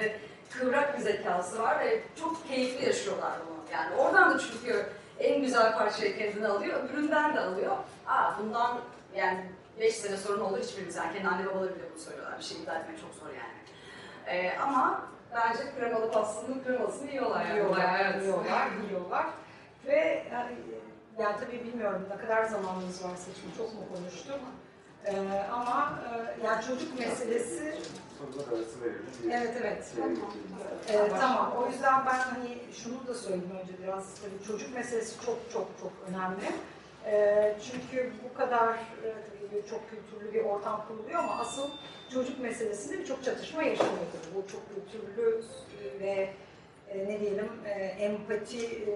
kıvrak bir zekası var ve çok keyifli yaşıyorlar bunu. Yani oradan da çünkü en güzel parçayı kendine alıyor, öbüründen de alıyor. Aa bundan yani 5 sene sonra ne olur hiçbirimiz yani kendi anne babaları bile bunu söylüyorlar. Bir şey iddia etmek çok zor yani. E, ama bence kremalı pastanın kremasını yiyorlar yani. Yiyorlar, evet. yiyorlar, yiyorlar. Ve yani, yani tabii bilmiyorum ne kadar zamanımız var seçim, çok mu konuştuk? Ee, ama e, yani çocuk meselesi, evet evet. Ee, tamam, o yüzden ben hani şunu da söyleyeyim önce biraz, tabii çocuk meselesi çok çok çok önemli. Ee, çünkü bu kadar e, tabii çok kültürlü bir ortam kuruluyor ama asıl çocuk meselesinde birçok çatışma yaşanıyor tabii. Bu çok kültürlü e, ve e, ne diyelim e, empati e,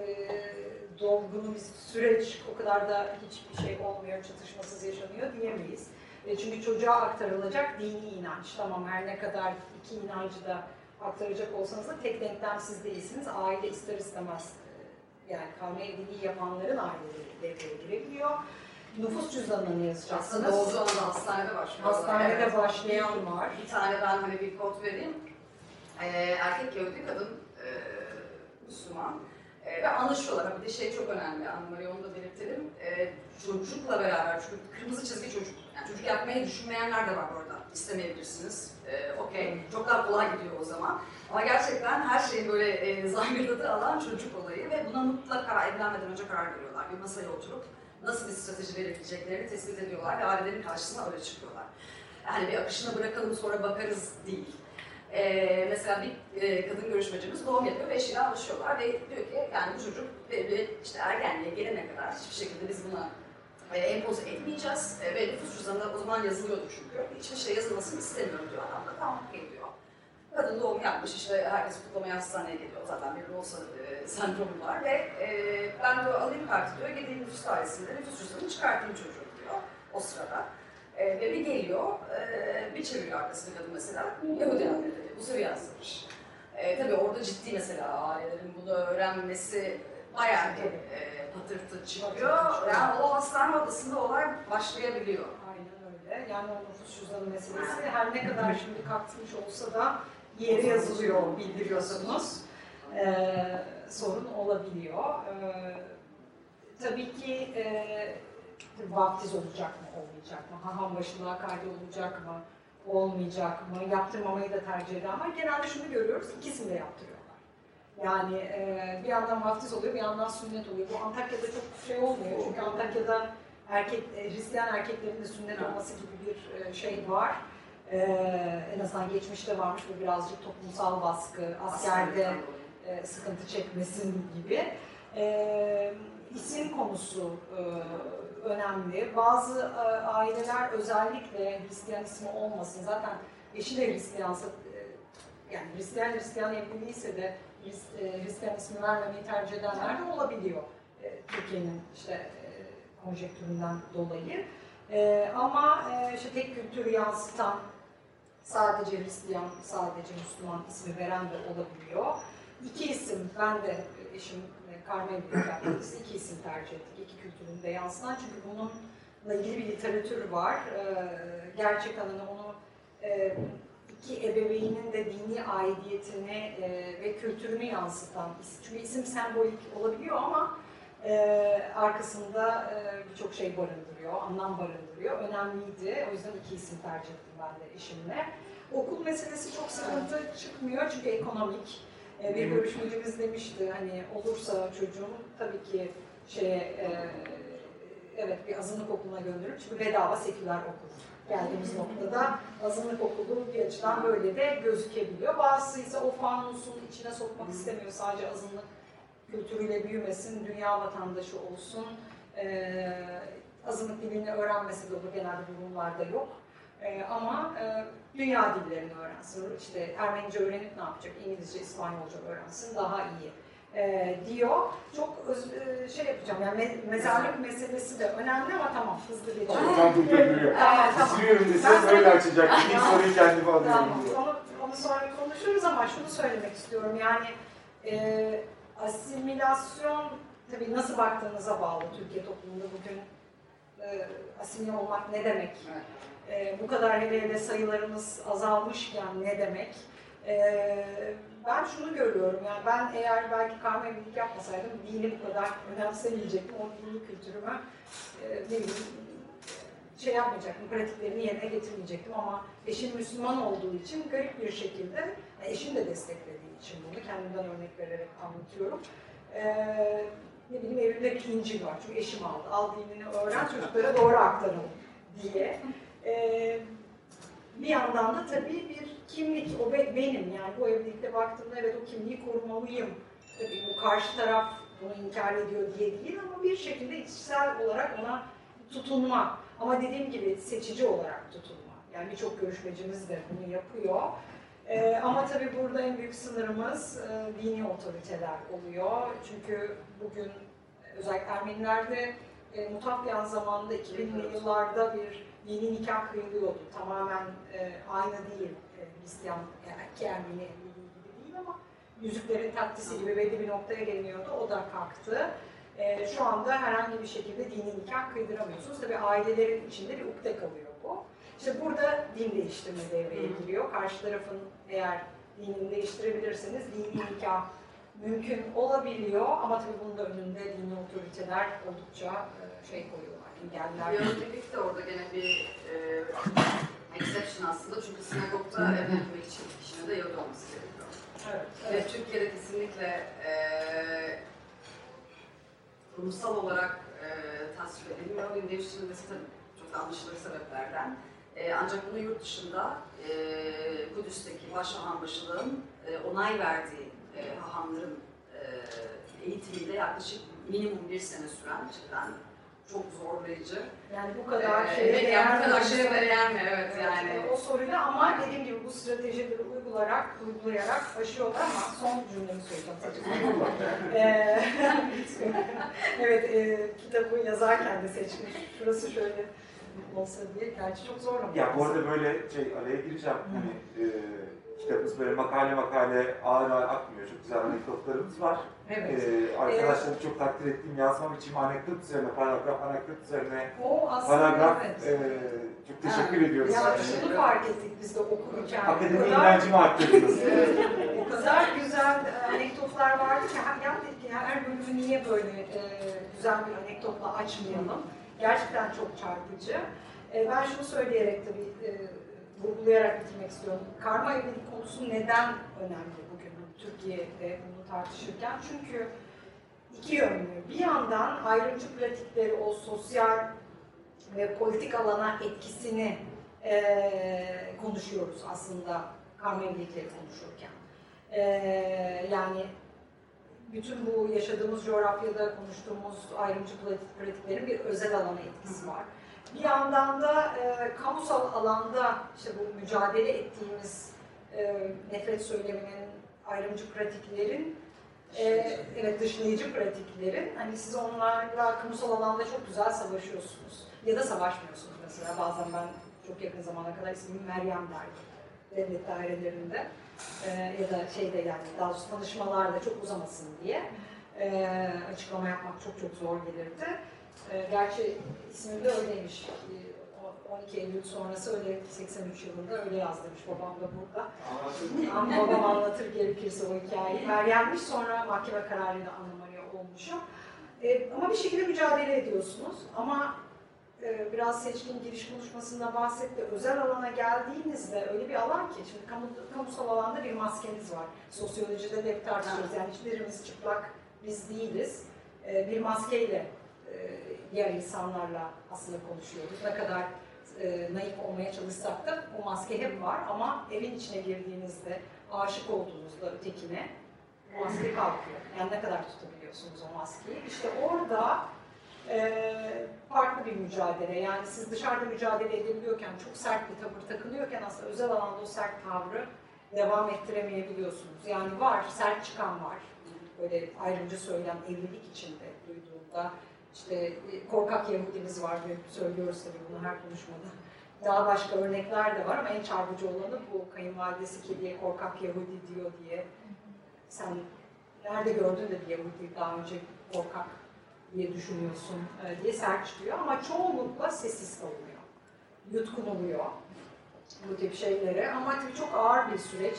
dolgunu bir süreç o kadar da hiçbir şey olmuyor, çatışmasız yaşanıyor diyemeyiz. E, çünkü çocuğa aktarılacak dini inanç. Tamam her ne kadar iki inancı da aktaracak olsanız da tek denklem siz değilsiniz. Aile ister istemez e, yani karma evliliği yapanların aileleri devreye girebiliyor. Nüfus cüzdanına ne Aslında yazacaksınız? doğduğu anda hastanede başlıyor. Hastanede Evet. başlayan var. Bir tane ben hani bir kod vereyim. Ee, erkek Yahudi, kadın e, Müslüman. E, ve anlaşıyorlar. Bir de şey çok önemli, Anne onu da belirtelim. E, çocukla beraber, çünkü kırmızı çizgi çocuk. Yani çocuk yapmayı düşünmeyenler de var orada. İstemeyebilirsiniz. E, Okey, çok daha kolay gidiyor o zaman. Ama gerçekten her şeyin böyle e, (laughs) zangırdadığı alan çocuk olayı ve buna mutlaka evlenmeden önce karar veriyorlar. Bir masaya oturup nasıl bir strateji verebileceklerini tespit ediyorlar ve ailelerin karşısına öyle çıkıyorlar. Yani bir akışına bırakalım sonra bakarız değil. Ee, mesela bir e, kadın görüşmecimiz doğum yapıyor ve eşiyle anlaşıyorlar ve diyor ki yani bu çocuk belli işte ergenliğe gelene kadar hiçbir şekilde biz buna e, empoze etmeyeceğiz e, ve nüfus cüzdanında o zaman yazılıyordu çünkü. Hiçbir şey yazılmasını istemiyorum diyor adam da tamam okey diyor. Kadın doğum yapmış işte herkes kutlamaya hastaneye geliyor zaten bir olsa e, sendromu var ve e, ben diyor alayım kartı diyor gideyim nüfus dairesinde nüfus cüzdanını çıkartayım çocuğu diyor o sırada. E, ve bir geliyor, e, bir çeviriyor arkasında kadın mesela, Yahudi ailede, bu sefer yansımış. E, tabii orada ciddi mesela ailelerin bunu öğrenmesi bayağı bir e, patırtı çıkıyor. Yani o hastane odasında olay başlayabiliyor. Aynen öyle. Yani o nüfus cüzdanı meselesi her ne kadar şimdi kalkmış olsa da yeri yazılıyor, bildiriyorsunuz. Ee, sorun olabiliyor. Ee, tabii ki e, vaftiz olacak mı, olmayacak mı? Haham başına kaydı olacak mı, olmayacak mı? Yaptırmamayı da tercih eden var. Genelde şunu görüyoruz, ikisini de yaptırıyorlar. Yani e, bir yandan vaftiz oluyor, bir yandan sünnet oluyor. Bu Antakya'da çok şey olmuyor çünkü Antakya'da erkek, e, Hristiyan erkeklerin de sünnet olması gibi bir e, şey var. E, en azından geçmişte varmış bu birazcık toplumsal baskı, askerde e, sıkıntı çekmesin gibi. E, isim konusu e, önemli. Bazı e, aileler özellikle Hristiyan ismi olmasın. Zaten eşi de Hristiyansa, e, yani Hristiyan Hristiyan evliyse de Hrist- e, Hristiyan ismi vermemeyi tercih edenler de olabiliyor. E, Türkiye'nin işte e, konjektüründen dolayı. Ama işte tek kültürü yansıtan sadece Hristiyan, sadece Müslüman ismi veren de olabiliyor. İki isim, ben de eşim Carmen Bilge'miz iki isim tercih ettik. İki kültürün de yansıtan çünkü bununla ilgili bir literatür var. Gerçekten onu iki ebeveynin de dini aidiyetini e, ve kültürünü yansıtan isim. Çünkü isim sembolik olabiliyor ama e, arkasında e, birçok şey barındırıyor, anlam barındırıyor. Önemliydi. O yüzden iki isim tercih ettim ben de eşimle. Okul meselesi çok sıkıntı çıkmıyor çünkü ekonomik. E, bir görüşmecimiz demişti hani olursa çocuğum tabii ki şeye e, evet bir azınlık okuluna gönderirim çünkü bedava seküler okul geldiğimiz noktada azınlık okulu bir açıdan böyle de gözükebiliyor. Bazısı ise o fanusun içine sokmak istemiyor. Sadece azınlık kültürüyle büyümesin, dünya vatandaşı olsun. Ee, azınlık dilini öğrenmesi de olur. Genelde durumlarda yok. Ee, ama e, dünya dillerini öğrensin. İşte Ermenice öğrenip ne yapacak? İngilizce, İspanyolca öğrensin. Daha iyi e, diyor. Çok öz- e, şey yapacağım. Yani me- mezarlık meselesi de önemli ama tamam hızlı geçelim. Tam durduruyor. Tamam, tamam. Siliyorum deseniz öyle açacak. İlk soruyu kendime alıyorum Tamam, diyor. onu, onu sonra konuşuruz ama şunu söylemek istiyorum. Yani e, asimilasyon tabii nasıl baktığınıza bağlı Türkiye toplumunda bugün e, asimile olmak ne demek? E, bu kadar hele hele sayılarımız azalmışken ne demek? E, ben şunu görüyorum yani ben eğer belki karma evlilik yapmasaydım dini bu kadar önemsemeyecektim. O dini kültürümü e, ne bileyim şey yapmayacaktım, pratiklerini yerine getirmeyecektim ama eşim Müslüman olduğu için garip bir şekilde, e, eşim de desteklediği için bunu kendimden örnek vererek anlatıyorum. Ee, ne bileyim evimde bir İncil var çünkü eşim aldı. Al dinini öğren, çocuklara doğru aktaralım diye. Ee, bir yandan da tabii bir kimlik, o be- benim yani bu evlilikte baktığımda evet o kimliği korumalıyım. Tabii bu karşı taraf bunu inkar ediyor diye değil ama bir şekilde içsel olarak ona tutunma. Ama dediğim gibi seçici olarak tutulma. Yani birçok görüşmecimiz de bunu yapıyor. Ee, ama tabii burada en büyük sınırımız e, dini otoriteler oluyor. Çünkü bugün özellikle Ermenilerde e, Mutafyan zamanında 2000'li yıllarda bir dini nikah kıyılıyordu. Tamamen e, aynı değil Hristiyan yani ki Ermeni evliliği gibi değil ama yüzüklerin taktisi gibi belli bir noktaya geliniyordu. O da kalktı. Ee, şu anda herhangi bir şekilde dini nikah kıydıramıyorsunuz. Tabii ailelerin içinde bir ukde kalıyor bu. İşte burada din değiştirme devreye giriyor. Karşı tarafın eğer dinini değiştirebilirseniz dini nikah mümkün olabiliyor ama tabii bunun da önünde dini otoriteler oldukça e, şey koyuyorlar, engeller. Yahudilik de orada gene bir e, exception aslında çünkü sinagogda evlenmek için kişinin de Yahudi olması gerekiyor. Evet, Ve evet. Türkiye'de kesinlikle e, kurumsal olarak e, tasvip edilmiyor. Din değiştirilmesi tabii çok anlaşılır sebeplerden. E, ancak bunu yurt dışında e, Kudüs'teki başhahambaşılığın e, onay verdiği e, hahamların e, eğitiminde yaklaşık minimum bir sene süren cidden çok zorlayıcı. Yani bu kadar Ee, şeye evet, değer yani bu kadar şeye değer mi? Evet, Evet, yani. e, O soruyla ama dediğim gibi bu stratejileri uygulayarak, uygulayarak aşıyorlar ama son cümlemi söyleyeceğim. (laughs) Ee, (laughs) evet, e, kitabı yazarken de seçmiş. Şurası şöyle olsa diye. Gerçi çok zorlamış. Ya bu arada böyle şey araya gireceğim. Hani e, kitabımız böyle makale makale ağır ağır akmıyor. Çok güzel anekdotlarımız var. Evet. E, arkadaşlarım çok takdir ettiğim yazmam için anekdot üzerine, paragraf anekdot üzerine O aslında paragraf evet. e, çok teşekkür ediyoruz. Ya Yani. şunu fark ettik biz de okurken. Akademi kadar- inancımı arttırdınız. (laughs) Evet, o kadar güzel e, anekdotlar vardı ki ha- ya dedik ki her bölümü niye böyle e, güzel bir anekdotla açmayalım. Gerçekten çok çarpıcı. E, ben şunu söyleyerek tabii e, vurgulayarak bitirmek istiyorum. Karma evlilik konusu neden önemli bugün Türkiye'de bunu tartışırken? Çünkü iki yönlü. Bir yandan ayrımcı pratikleri, o sosyal ve politik alana etkisini e, konuşuyoruz aslında karma evlilikleri konuşurken. E, yani bütün bu yaşadığımız coğrafyada konuştuğumuz ayrımcı pratik- pratiklerin bir özel alana etkisi var. Bir yandan da e, kamusal alanda işte bu mücadele ettiğimiz e, nefret söyleminin, ayrımcı pratiklerin, e, evet dışlayıcı pratiklerin, hani siz onlarla kamusal alanda çok güzel savaşıyorsunuz. Ya da savaşmıyorsunuz mesela. Bazen ben çok yakın zamana kadar ismim Meryem derdim devlet dairelerinde e, ya da şeyde yani daha doğrusu tanışmalarda çok uzamasın diye e, açıklama yapmak çok çok zor gelirdi. E, gerçi ismim de öyleymiş. E, o- 12 Eylül sonrası öyle 83 yılında öyle yazdırmış babam da burada. Ama babam anlatır gerekirse o hikayeyi. Meryem'miş sonra mahkeme kararıyla anlamaya olmuşum. E, ama bir şekilde mücadele ediyorsunuz. Ama e, biraz seçkin giriş konuşmasında bahsetti. Özel alana geldiğinizde öyle bir alan ki, şimdi kamu, kamusal alanda bir maskeniz var. Sosyolojide de hep tartışıyoruz. Yani hiçbirimiz çıplak biz değiliz. E, bir maskeyle e, diğer insanlarla aslında konuşuyoruz. Ne kadar e, naif olmaya çalışsak da o maske hep var ama evin içine girdiğinizde, aşık olduğunuzda ötekine o maske kalkıyor. Yani ne kadar tutabiliyorsunuz o maskeyi. İşte orada e, farklı bir mücadele. Yani siz dışarıda mücadele edebiliyorken, çok sert bir tavır takınıyorken aslında özel alanda o sert tavrı devam ettiremeyebiliyorsunuz. Yani var, sert çıkan var. Böyle ayrımcı söylem evlilik içinde duyduğumda. İşte e, korkak Yahudimiz var, ve söylüyoruz tabii bunu her konuşmada. Daha başka örnekler de var ama en çarpıcı olanı bu kayınvalidesi kediye korkak Yahudi diyor diye. Sen nerede gördün de bir Yahudi daha önce korkak diye düşünüyorsun e, diye sert çıkıyor ama çoğunlukla sessiz kalınıyor. Yutkunuluyor bu tip şeylere ama tabii çok ağır bir süreç.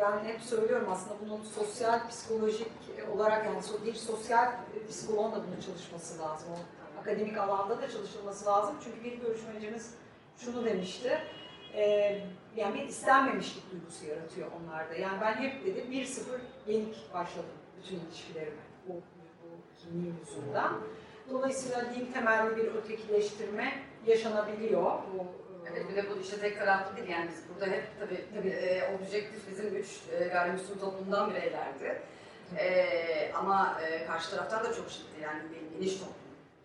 Ben hep söylüyorum aslında bunun sosyal, psikolojik olarak yani bir sosyal psikoloğun da bunun çalışması lazım. O akademik alanda da çalışılması lazım. Çünkü bir görüşmecimiz şunu demişti. e, yani bir istenmemişlik duygusu yaratıyor onlarda. Yani ben hep dedim 1-0 yenik başladım bütün ilişkilerime bu, bu kimliğin yüzünden. Dolayısıyla din temelli bir ötekileştirme yaşanabiliyor. Bu, e, Evet, bir de bu işte tek taraflı değil yani biz burada hep tabii, tabii e, objektif bizim güç e, gayrimüslim toplumdan bireylerdi. E, ama e, karşı taraftan da çok ciddi yani bir geniş toplum.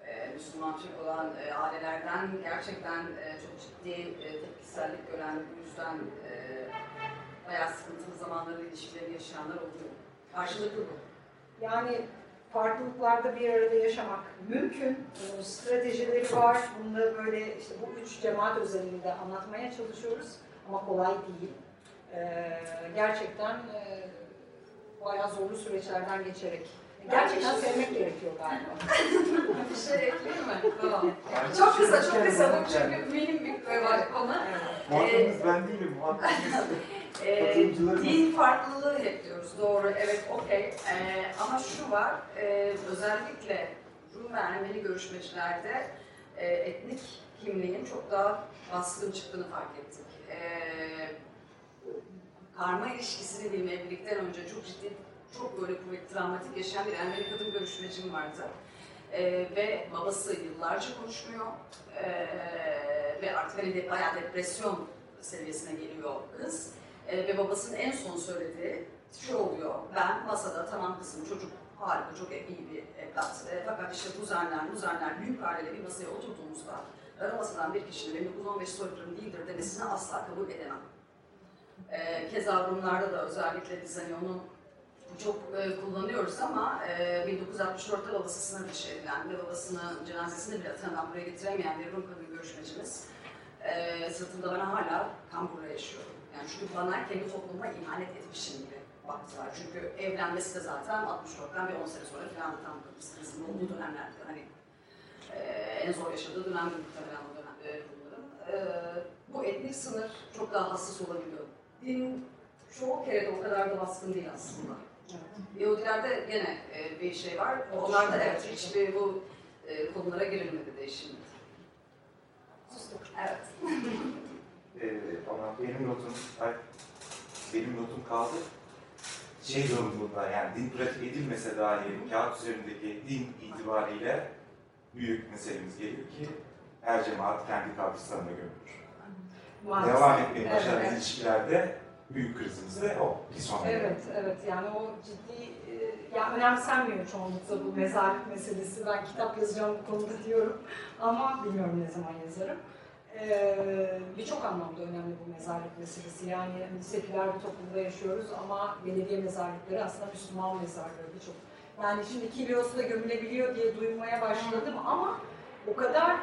E, Müslüman Türk olan e, ailelerden gerçekten e, çok ciddi e, tepkisellik gören, yüzden e, bayağı sıkıntılı zamanlarda ilişkileri yaşayanlar oluyor. Karşılıklı bu. Yani farklılıklarda bir arada yaşamak mümkün. Stratejileri var. Da böyle işte bu üç cemaat özelinde anlatmaya çalışıyoruz. Ama kolay değil. Ee, gerçekten e, bayağı zorlu süreçlerden geçerek. Gerçekten sevmek gerekiyor galiba. Bir şey ekleyeyim mi? Tamam. Çok kısa, çok kısa. Bu çünkü benim bir böyle konu. Muhatabınız ben değilim, muhatabınız. (laughs) Ee, Katılımcılarımız. din farklılığı hep diyoruz. Doğru, evet, okey. Ee, ama şu var, e, özellikle Rum ve Ermeni görüşmecilerde e, etnik kimliğin çok daha baskın çıktığını fark ettik. Ee, karma ilişkisini diyeyim evlilikten önce çok ciddi, çok böyle kuvvetli, travmatik yaşayan bir Ermeni kadın görüşmecim vardı. Ee, ve babası yıllarca konuşmuyor. Ee, ve artık hani de, bayağı depresyon seviyesine geliyor kız. Ee, ve babasının en son söylediği şu oluyor. Ben masada tamam kızım çocuk harika, çok iyi bir evlat. Ee, fakat işte kuzenler, kuzenler, büyük aileyle bir masaya oturduğumuzda masadan bir kişinin 1915 soykırım değildir demesini asla kabul edemem. Ee, keza Rumlarda da özellikle biz hani onun çok e, kullanıyoruz ama e, 1964'te babası sınır dışı edilen ve babasının cenazesini bile Atina'dan buraya getiremeyen bir Rum kadın görüşmecimiz e, sırtımda bana hala kamburla yaşıyorum. Yani çünkü bana kendi toplumuma ihanet etmişim gibi baktılar. Çünkü evlenmesi de zaten 64'ten bir 10 sene sonra falan tam krizinin olduğu dönemlerde. Hani e, en zor yaşadığı dönemde muhtemelen o dönem e, Rumların. E, bu etnik sınır çok daha hassas olabiliyor. Din çoğu kere de o kadar da baskın değil aslında. Yahudilerde gene e, bir şey var. Onlarda evet hiçbir bu e, konulara girilmedi değişimde. Evet. Ee, (laughs) ama benim notum, ay, benim notum kaldı. Şey durumunda yani din pratik edilmese dahi kağıt üzerindeki din itibariyle büyük meselemiz geliyor ki her cemaat kendi kabristanına gömülür. Devam etmeyi Evet, başaran evet. ilişkilerde büyük krizimiz de o. Bir sonraki. Evet, evet. Yani o ciddi, e, ya önemsenmiyor çoğunlukla bu mezarlık meselesi. Ben kitap yazacağım bu konuda diyorum ama bilmiyorum ne zaman yazarım. Ee, Birçok anlamda önemli bu mezarlık meselesi. Yani seküler bir toplumda yaşıyoruz ama belediye mezarlıkları aslında Müslüman mezarlığı birçok. Yani şimdi kilosu da gömülebiliyor diye duymaya başladım ama o kadar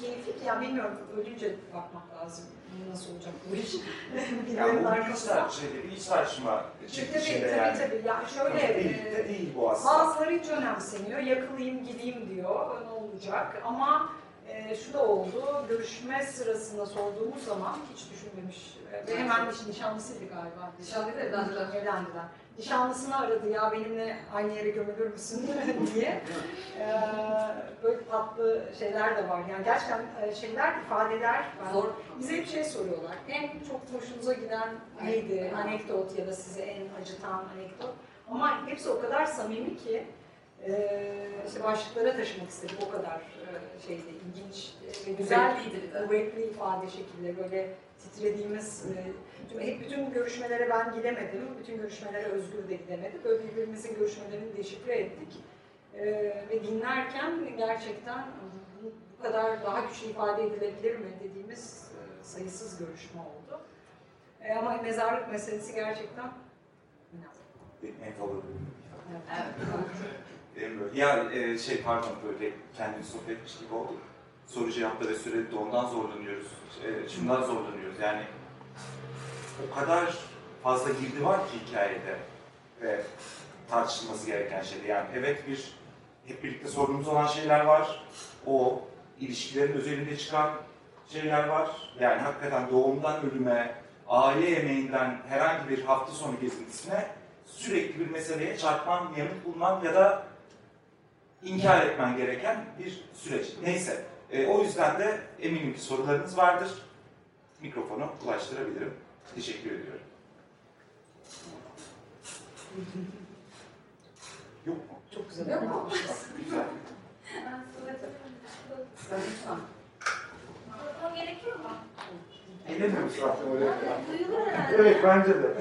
keyifli ki ya bilmiyorum ölünce bakmak lazım. Nasıl olacak bu iş? (laughs) Yani bu bir iç arkasında. tartışma, bir iç tartışma Tabii çıktı tabii, şeyde tabii, yani. tabii. Ya şöyle, değil, de e, değil bu aslında. bazıları hiç önemsemiyor. Yakılayım, gideyim diyor. Ne olacak? Ama e, şu da oldu. Görüşme sırasında sorduğumuz zaman hiç düşünmemiş. E, Ve hemen niş, nişanlısıydı galiba. Nişanlıydı, evlendiler. Evlendiler. Nişanlısını aradı ya benimle aynı yere gömülür müsün (laughs) diye. E, böyle tatlı şeyler de var. Yani gerçekten e, şeyler, ifadeler. Ben- Zor. bize hep şey soruyorlar. En çok hoşunuza giden neydi? Anekdot ya da size en acıtan anekdot. Ama hepsi o kadar samimi ki e, işte başlıklara taşımak istedik. O kadar e, şeydi, ilginç e, ve güzel, kuvvetli ifade şekilleri. Böyle titrediğimiz, hep bütün görüşmelere ben gidemedim. Bütün görüşmelere Özgür de gidemedi. Böyle birbirimizin görüşmelerini deşifre ettik. E, ve dinlerken gerçekten bu kadar daha güçlü ifade edilebilir mi dediğimiz e, sayısız görüşme oldu. E, ama mezarlık meselesi gerçekten. Benim en favorim kitap. Evet. Ya e, şey pardon böyle kendini sohbet etmiş gibi olduk. Soru cevapta ve sürede de ondan zorlanıyoruz. E, şundan zorlanıyoruz yani o kadar fazla girdi var ki hikayede ve tartışılması gereken şeyde. Yani evet bir hep birlikte sorunumuz olan şeyler var. O ilişkilerin özelinde çıkan şeyler var. Yani hakikaten doğumdan ölüme, aile yemeğinden herhangi bir hafta sonu gezintisine sürekli bir meseleye çarpman, yanıt bulman ya da inkar etmen gereken bir süreç. Neyse, e, o yüzden de eminim ki sorularınız vardır. Mikrofonu ulaştırabilirim. Teşekkür ediyorum. Yok mu? Çok güzel Yok mu? Güzel. Sen lütfen. Mikrofon gerekiyor mu? Eğleniyoruz zaten oraya. Duyulur herhalde. Evet, bence de.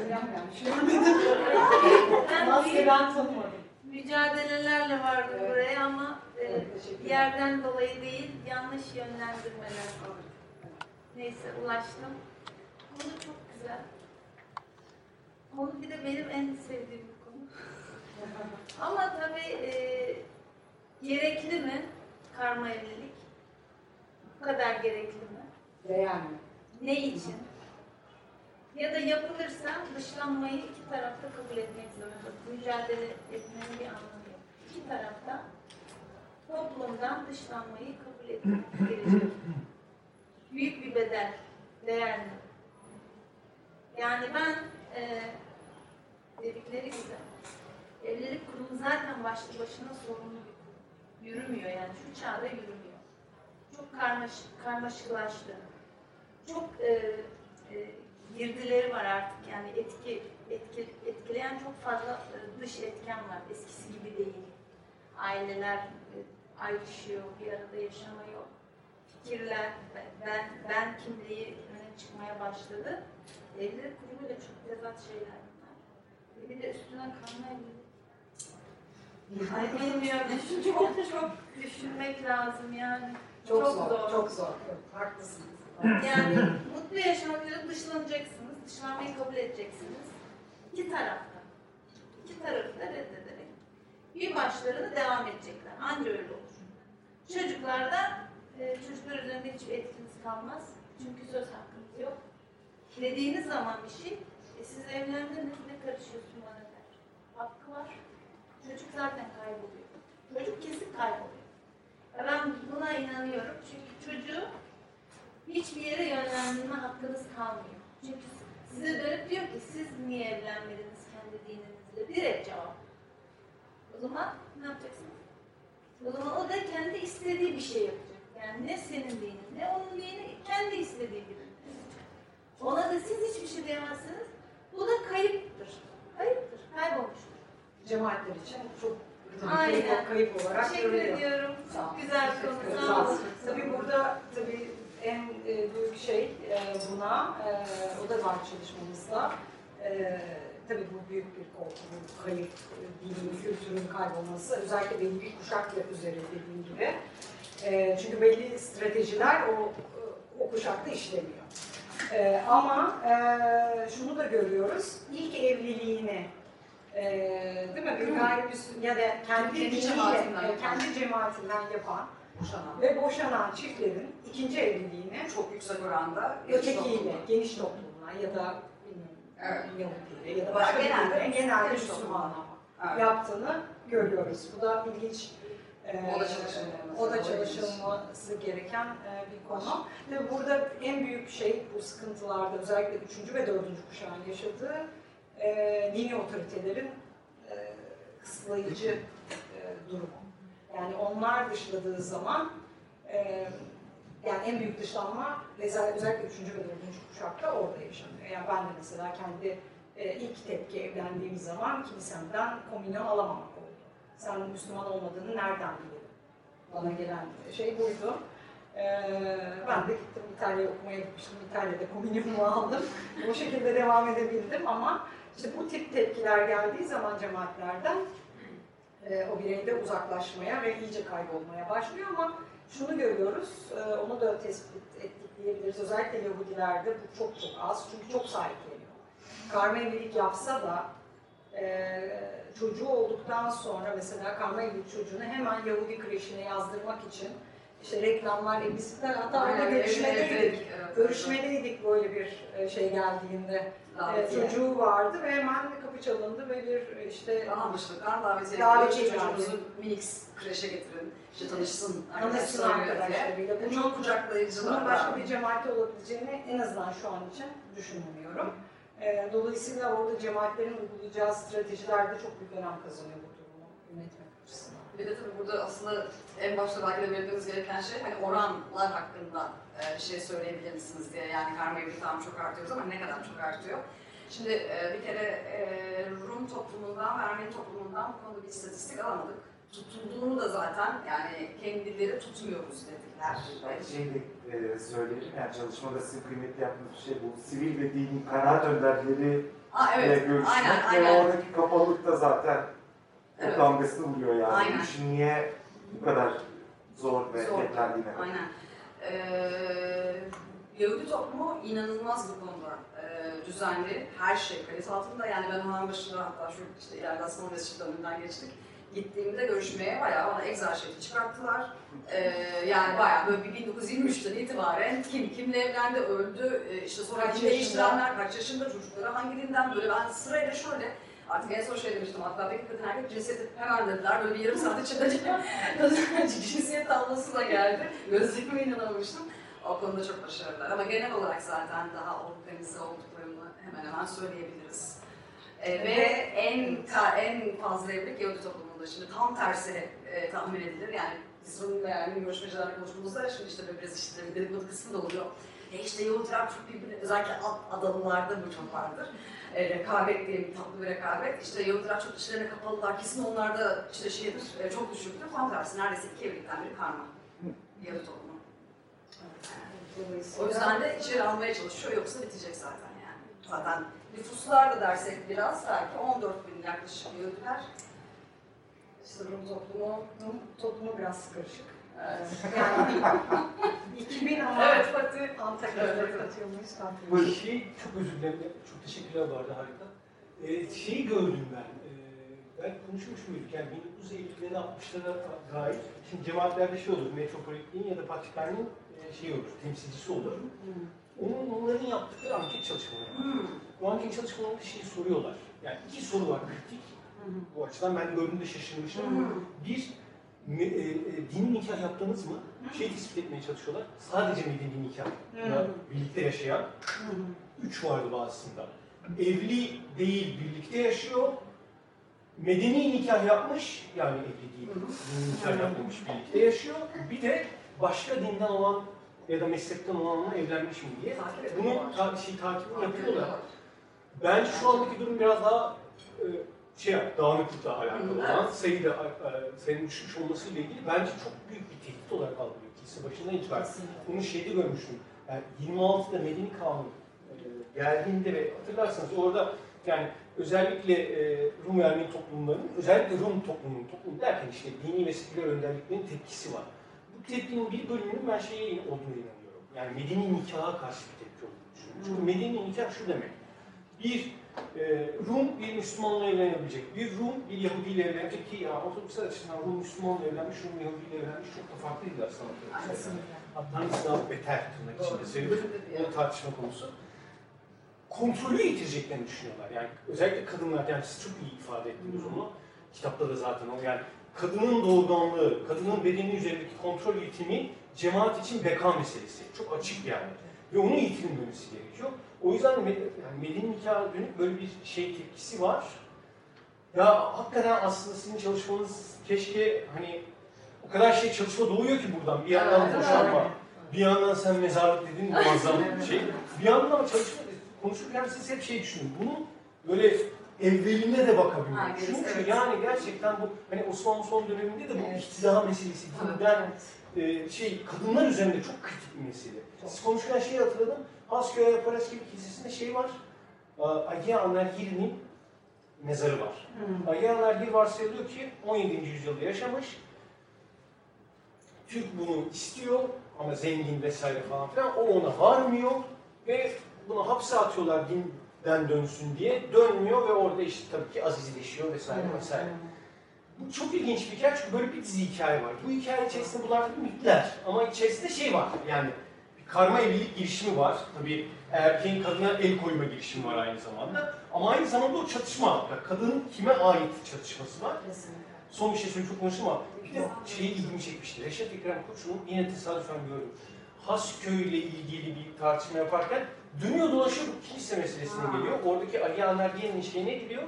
Ben Maskeden tanımadım. mücadelelerle vardım Evet. buraya ama e, yerden dolayı değil, yanlış yönlendirmeler. Neyse ulaştım. Konu çok güzel. Konu bir de benim en sevdiğim bir konu. (laughs) Ama tabii e, gerekli mi karma evlilik? Bu kadar gerekli mi? Mi? Ne için? Ya da yapılırsa dışlanmayı iki tarafta kabul etmek zorunda. Mücadele etmenin bir anlamı yok. İki tarafta toplumdan dışlanmayı kabul etmek gerekiyor. Büyük bir bedel, değer mi? Yani ben e, dedikleri gibi evlilik kurumu zaten başlı başına sorunlu. Yürümüyor yani şu çağda yürümüyor. Çok karmaşık, karmaşıklaştı çok e, e, girdileri var artık yani etki, etki etkileyen çok fazla e, dış etken var eskisi gibi değil. Aileler e, ayrışıyor, bir arada yaşamıyor. Fikirler, ben ben kimliği öne çıkmaya başladı. Evlilik kurumuyla çok tezat şeyler bunlar. Bir de üstüne evlilik. Ay bilmiyorum, (laughs) çok çok düşünmek lazım yani. Çok, Çok zor, zor. çok zor. Haklısınız. Yani mutlu yaşamak üzere dışlanacaksınız, dışlanmayı kabul edeceksiniz. İki tarafta. İki tarafı da belli başlarını devam edecekler. Anca öyle olur. Çocuklarda e, çocuklar üzerinde hiçbir etkiniz kalmaz. Çünkü söz hakkınız yok. Dediğiniz zaman bir şey, e, siz evlendiniz ne karışıyorsun bana der. Hakkı var. Çocuk zaten kayboluyor. Çocuk kesin kayboluyor. Ya Ben buna inanıyorum. Çünkü çocuğu hiçbir yere yönlendirme hakkınız kalmıyor. Çünkü size dönüp diyor ki siz niye evlenmediniz kendi dininizle? Direkt cevap. O zaman ne yapacaksınız? O zaman o da kendi istediği bir şey yapacak. Yani ne senin dinin ne onun dini kendi istediği gibi. Ona da siz hiçbir şey diyemezsiniz. Bu da kayıptır. Kayıptır. Kaybolmuştur. Cemaatler için çok Aynen. kayıp, kayıp olarak Teşekkür görülüyor. ediyorum. Sağ. Çok güzel konu. Sağ olun. Tabii burada tabii en e, büyük şey e, buna, e, o da var çalışmamızda. E, tabii bu büyük bir korku, bu kayıp, dilin, kültürün kaybolması. Özellikle belli bir kuşakla üzeri dediğim gibi. E, çünkü belli stratejiler o, o kuşakta işlemiyor. E, ama e, şunu da görüyoruz, ilk evliliğini e, değil mi? Bir gayrimüslim ya da kendi, diniyle, cemaatinden e, yapan. kendi cemaatinden yapan Boşanan. ve boşanan çiftlerin ikinci evliliğini Çok yüksek oranda ötekiyle, geniş toplumla ya da Evet. Yahudiyle ya da başka genelde, genelde, genelde geniş Müslümanla Evet. yaptığını görüyoruz. Bu da ilginç. E, O da çalışılması. gereken e, bir konu. Tabii burada en büyük şey bu sıkıntılarda özellikle üçüncü ve dördüncü kuşağın yaşadığı e, dini otoritelerin e, kısıtlayıcı e, durumu. Yani onlar dışladığı zaman e, yani en büyük dışlanma özel- özellikle üçüncü ve dördüncü kuşakta orada yaşanıyor. Yani ben de mesela kendi e, ilk tepki evlendiğim zaman kilisemden komünyon alamamak oldu. Sen Müslüman olmadığını nereden bilelim? Bana gelen şey buydu. Ee, ben de gittim İtalya'ya okumaya gitmiştim. İtalya'da komünyonumu aldım. Bu şekilde devam edebildim ama işte bu tip tepkiler geldiği zaman cemaatlerden e, o bireyde uzaklaşmaya ve iyice kaybolmaya başlıyor ama şunu görüyoruz, e, onu da tespit ettik diyebiliriz. Özellikle Yahudilerde bu çok çok az çünkü çok sahipleniyor. Karma evlilik yapsa da e, çocuğu olduktan sonra mesela karma evlilik çocuğunu hemen Yahudi kreşine yazdırmak için işte reklamlar, de hatta orada görüşmedeydik. evet, Görüşmedeydik böyle bir e, şey geldiğinde. E, Davetiye. çocuğu vardı ve hemen kapı çalındı ve bir işte Almışlıklar davetiye. Davetiye çocuğunuzu minik kreşe getirin. İşte tanışsın tanışsın arkadaşlarıyla. Bu çok kucaklayıcılar. bunun başka bir cemaatte olabileceğini en azından şu an için düşünmüyorum. E, dolayısıyla orada cemaatlerin uygulayacağı stratejiler de çok büyük önem kazanıyor bu durumu yönetmek açısından. Bir de tabii burada aslında en başta belki de belirtmemiz gereken şey hani oranlar hakkında e, şey söyleyebilir misiniz diye. Yani karma evlilik tamam çok artıyoruz ama ne kadar çok artıyor? Şimdi e, bir kere e, Rum toplumundan ve Ermeni toplumundan bu konuda bir istatistik alamadık. Tutulduğunu da zaten yani kendileri tutmuyoruz dediler. Ben şey de e, söyleyelim yani çalışmada sizin kıymetli yaptığınız bir şey bu sivil ve dini kanaat önderleri ile evet, görüşmek aynen ve aynen. oradaki kapalılık da zaten Evet. damgasını vuruyor yani. Aynen. İşin niye bu kadar zor ve beklendiğine. Aynen. Ee, Yahudi toplumu inanılmaz bu konuda ee, düzenli, her şey kayıt altında. Yani ben hemen başında hatta şu işte ileride aslında mescid önünden geçtik. Gittiğimde görüşmeye bayağı bana egzerşiti çıkarttılar. Ee, yani bayağı böyle bir 1923'ten itibaren kim kimle evlendi, öldü, ee, işte sonra Kaç değiştirenler, kaç yaşında, çocukları hangi dinden böyle ben sırayla şöyle Artık en son şey demiştim, hatta peki kadın erkek cinsiyeti hemen dediler, böyle bir yarım saat içinde (laughs) cinsiyet tablosu da geldi. Gözlerime inanamamıştım. O konuda çok başarılılar. Ama genel olarak zaten daha organize olduklarını hemen hemen söyleyebiliriz. Ee, ve en ta- en fazla evlilik Yahudi toplumunda. Şimdi tam tersi e, tahmin edilir. Yani biz ve Ermeni görüşmecilerle konuştuğumuzda şimdi işte böyle biraz işte dedikodu kısmı da oluyor. E işte Yahudiler çok birbirine, özellikle Ad- Adalılarda bu çok vardır. E, rekabet diye bir tatlı bir rekabet. İşte Yahudiler çok içlerine kapalılar. Kesin onlarda işte şeydir, e, çok düşüktür. Tam tersi neredeyse iki evlilikten biri karma. Toplumu. Dolayısıyla O yüzden de içeri almaya çalışıyor yoksa bitecek zaten yani. Zaten nüfuslar da dersek biraz belki 14 bin yaklaşık Yahudiler. İşte Rum toplumu. Rum toplumu biraz karışık. Evet. Yani (laughs) 2000 ama Evet Fatih. Antakya'da Evet. Katmıyoruz. Bu şey çok özür dilerim. Çok teşekkürler bu arada harika. Ee, şeyi gördüm ben. Ee, ben konuşmuş muyduk yani 1950'lere 60'lara dair. Şimdi cemaatlerde şey olur, metropolitliğin ya da patrikhanın e, şey olur, temsilcisi olur. Onun, onların yaptıkları anket çalışmaları var. Bu anket çalışmalarında şeyi soruyorlar. Yani iki soru var kritik. Bu açıdan ben gördüğümde şaşırmıştım. Bir, me- e, e, dini nikah yaptınız mı? Şey tespit etmeye çalışıyorlar. Sadece medeni nikah birlikte yaşayan. Üç vardı bazısında. Evli değil, birlikte yaşıyor. Medeni nikah yapmış, yani evli değil, dini nikah yapmamış, birlikte yaşıyor. Bir de başka dinden olan ya da meslekten olanla evlenmiş mi diye. Takip ediyorlar. ta- şey, takibini yapıyorlar. Bence şu andaki durum biraz daha e, şey dağınıklıkla alakalı olan sayıda e, sayının düşmüş olmasıyla ilgili bence çok büyük bir tehdit olarak algılıyor kilise başından itibaren. Bunu şeyde görmüştüm. Yani 26'da Medeni Kanun e, geldiğinde ve hatırlarsanız orada yani özellikle e, Rum Ermeni toplumlarının, özellikle Rum toplumunun, toplum derken işte dini ve seküler önderliklerin tepkisi var. Bu tepkinin bir bölümünün ben şeye olduğunu inanıyorum. Yani medeni nikaha karşı bir tepki olduğunu düşünüyorum. Çünkü medeni nikah şu demek. Bir e, Rum bir Müslümanla evlenebilecek, bir Rum bir Yahudi ile evlenecek ki ya otobüsler açısından Rum Müslümanla evlenmiş, Rum Yahudi ile evlenmiş çok da farklı değil aslında. Hatta daha beter tırnak içinde söylüyorum. O tartışma konusu. Kontrolü yitireceklerini düşünüyorlar. Yani özellikle kadınlar, yani siz çok iyi ifade ettiniz onu. Kitapta da zaten o yani kadının doğurganlığı, kadının bedeni üzerindeki kontrol yitimi cemaat için beka meselesi. Çok açık yani. Ve onun yitirilmemesi gerekiyor. O yüzden de med- yani medeni nikaha dönük böyle bir şey tepkisi var. Ya hakikaten aslında sizin çalışmanız keşke hani o kadar şey çalışma doğuyor ki buradan. Bir yandan Evet, boşanma, evet. bir yandan sen mezarlık dedin muazzam şey. Bir yandan çalışma konuşurken siz hep şey düşünün. Bunu böyle evveline de gerisi, Çünkü evet. yani gerçekten bu hani Osmanlı son döneminde de bu Evet. iktidar meselesi, dinden e, şey kadınlar üzerinde çok kritik bir mesele. Siz konuşurken şeyi hatırladım. Hasköy'e Paraskeli Kilisesi'nde şey var. Agia Anergir'in mezarı var. Agia Anergir varsayılıyor ki 17. yüzyılda yaşamış. Türk bunu istiyor ama zengin vesaire falan filan. O ona varmıyor ve bunu hapse atıyorlar dinden dönsün diye. Dönmüyor ve orada işte tabii ki azizleşiyor vesaire vesaire. Bu çok ilginç bir hikaye çünkü böyle bir dizi hikaye var. Bu hikaye içerisinde bunlar mitler ama içerisinde şey var yani karma evlilik girişimi var. Tabii erkeğin kadına el koyma girişimi var aynı zamanda. Ama aynı zamanda o çatışma, kadının kime ait çatışması var. Son bir şey söyleyeyim çok konuştum ama bir de şeyi ilgimi çekmişti. Reşat Ekrem Koçu'nun yine tesadüfen gördüm. Hasköy ile ilgili bir tartışma yaparken dönüyor dolaşıyor kilise meselesine Ha. geliyor. Oradaki Ali Anergiye'nin şeyine gidiyor.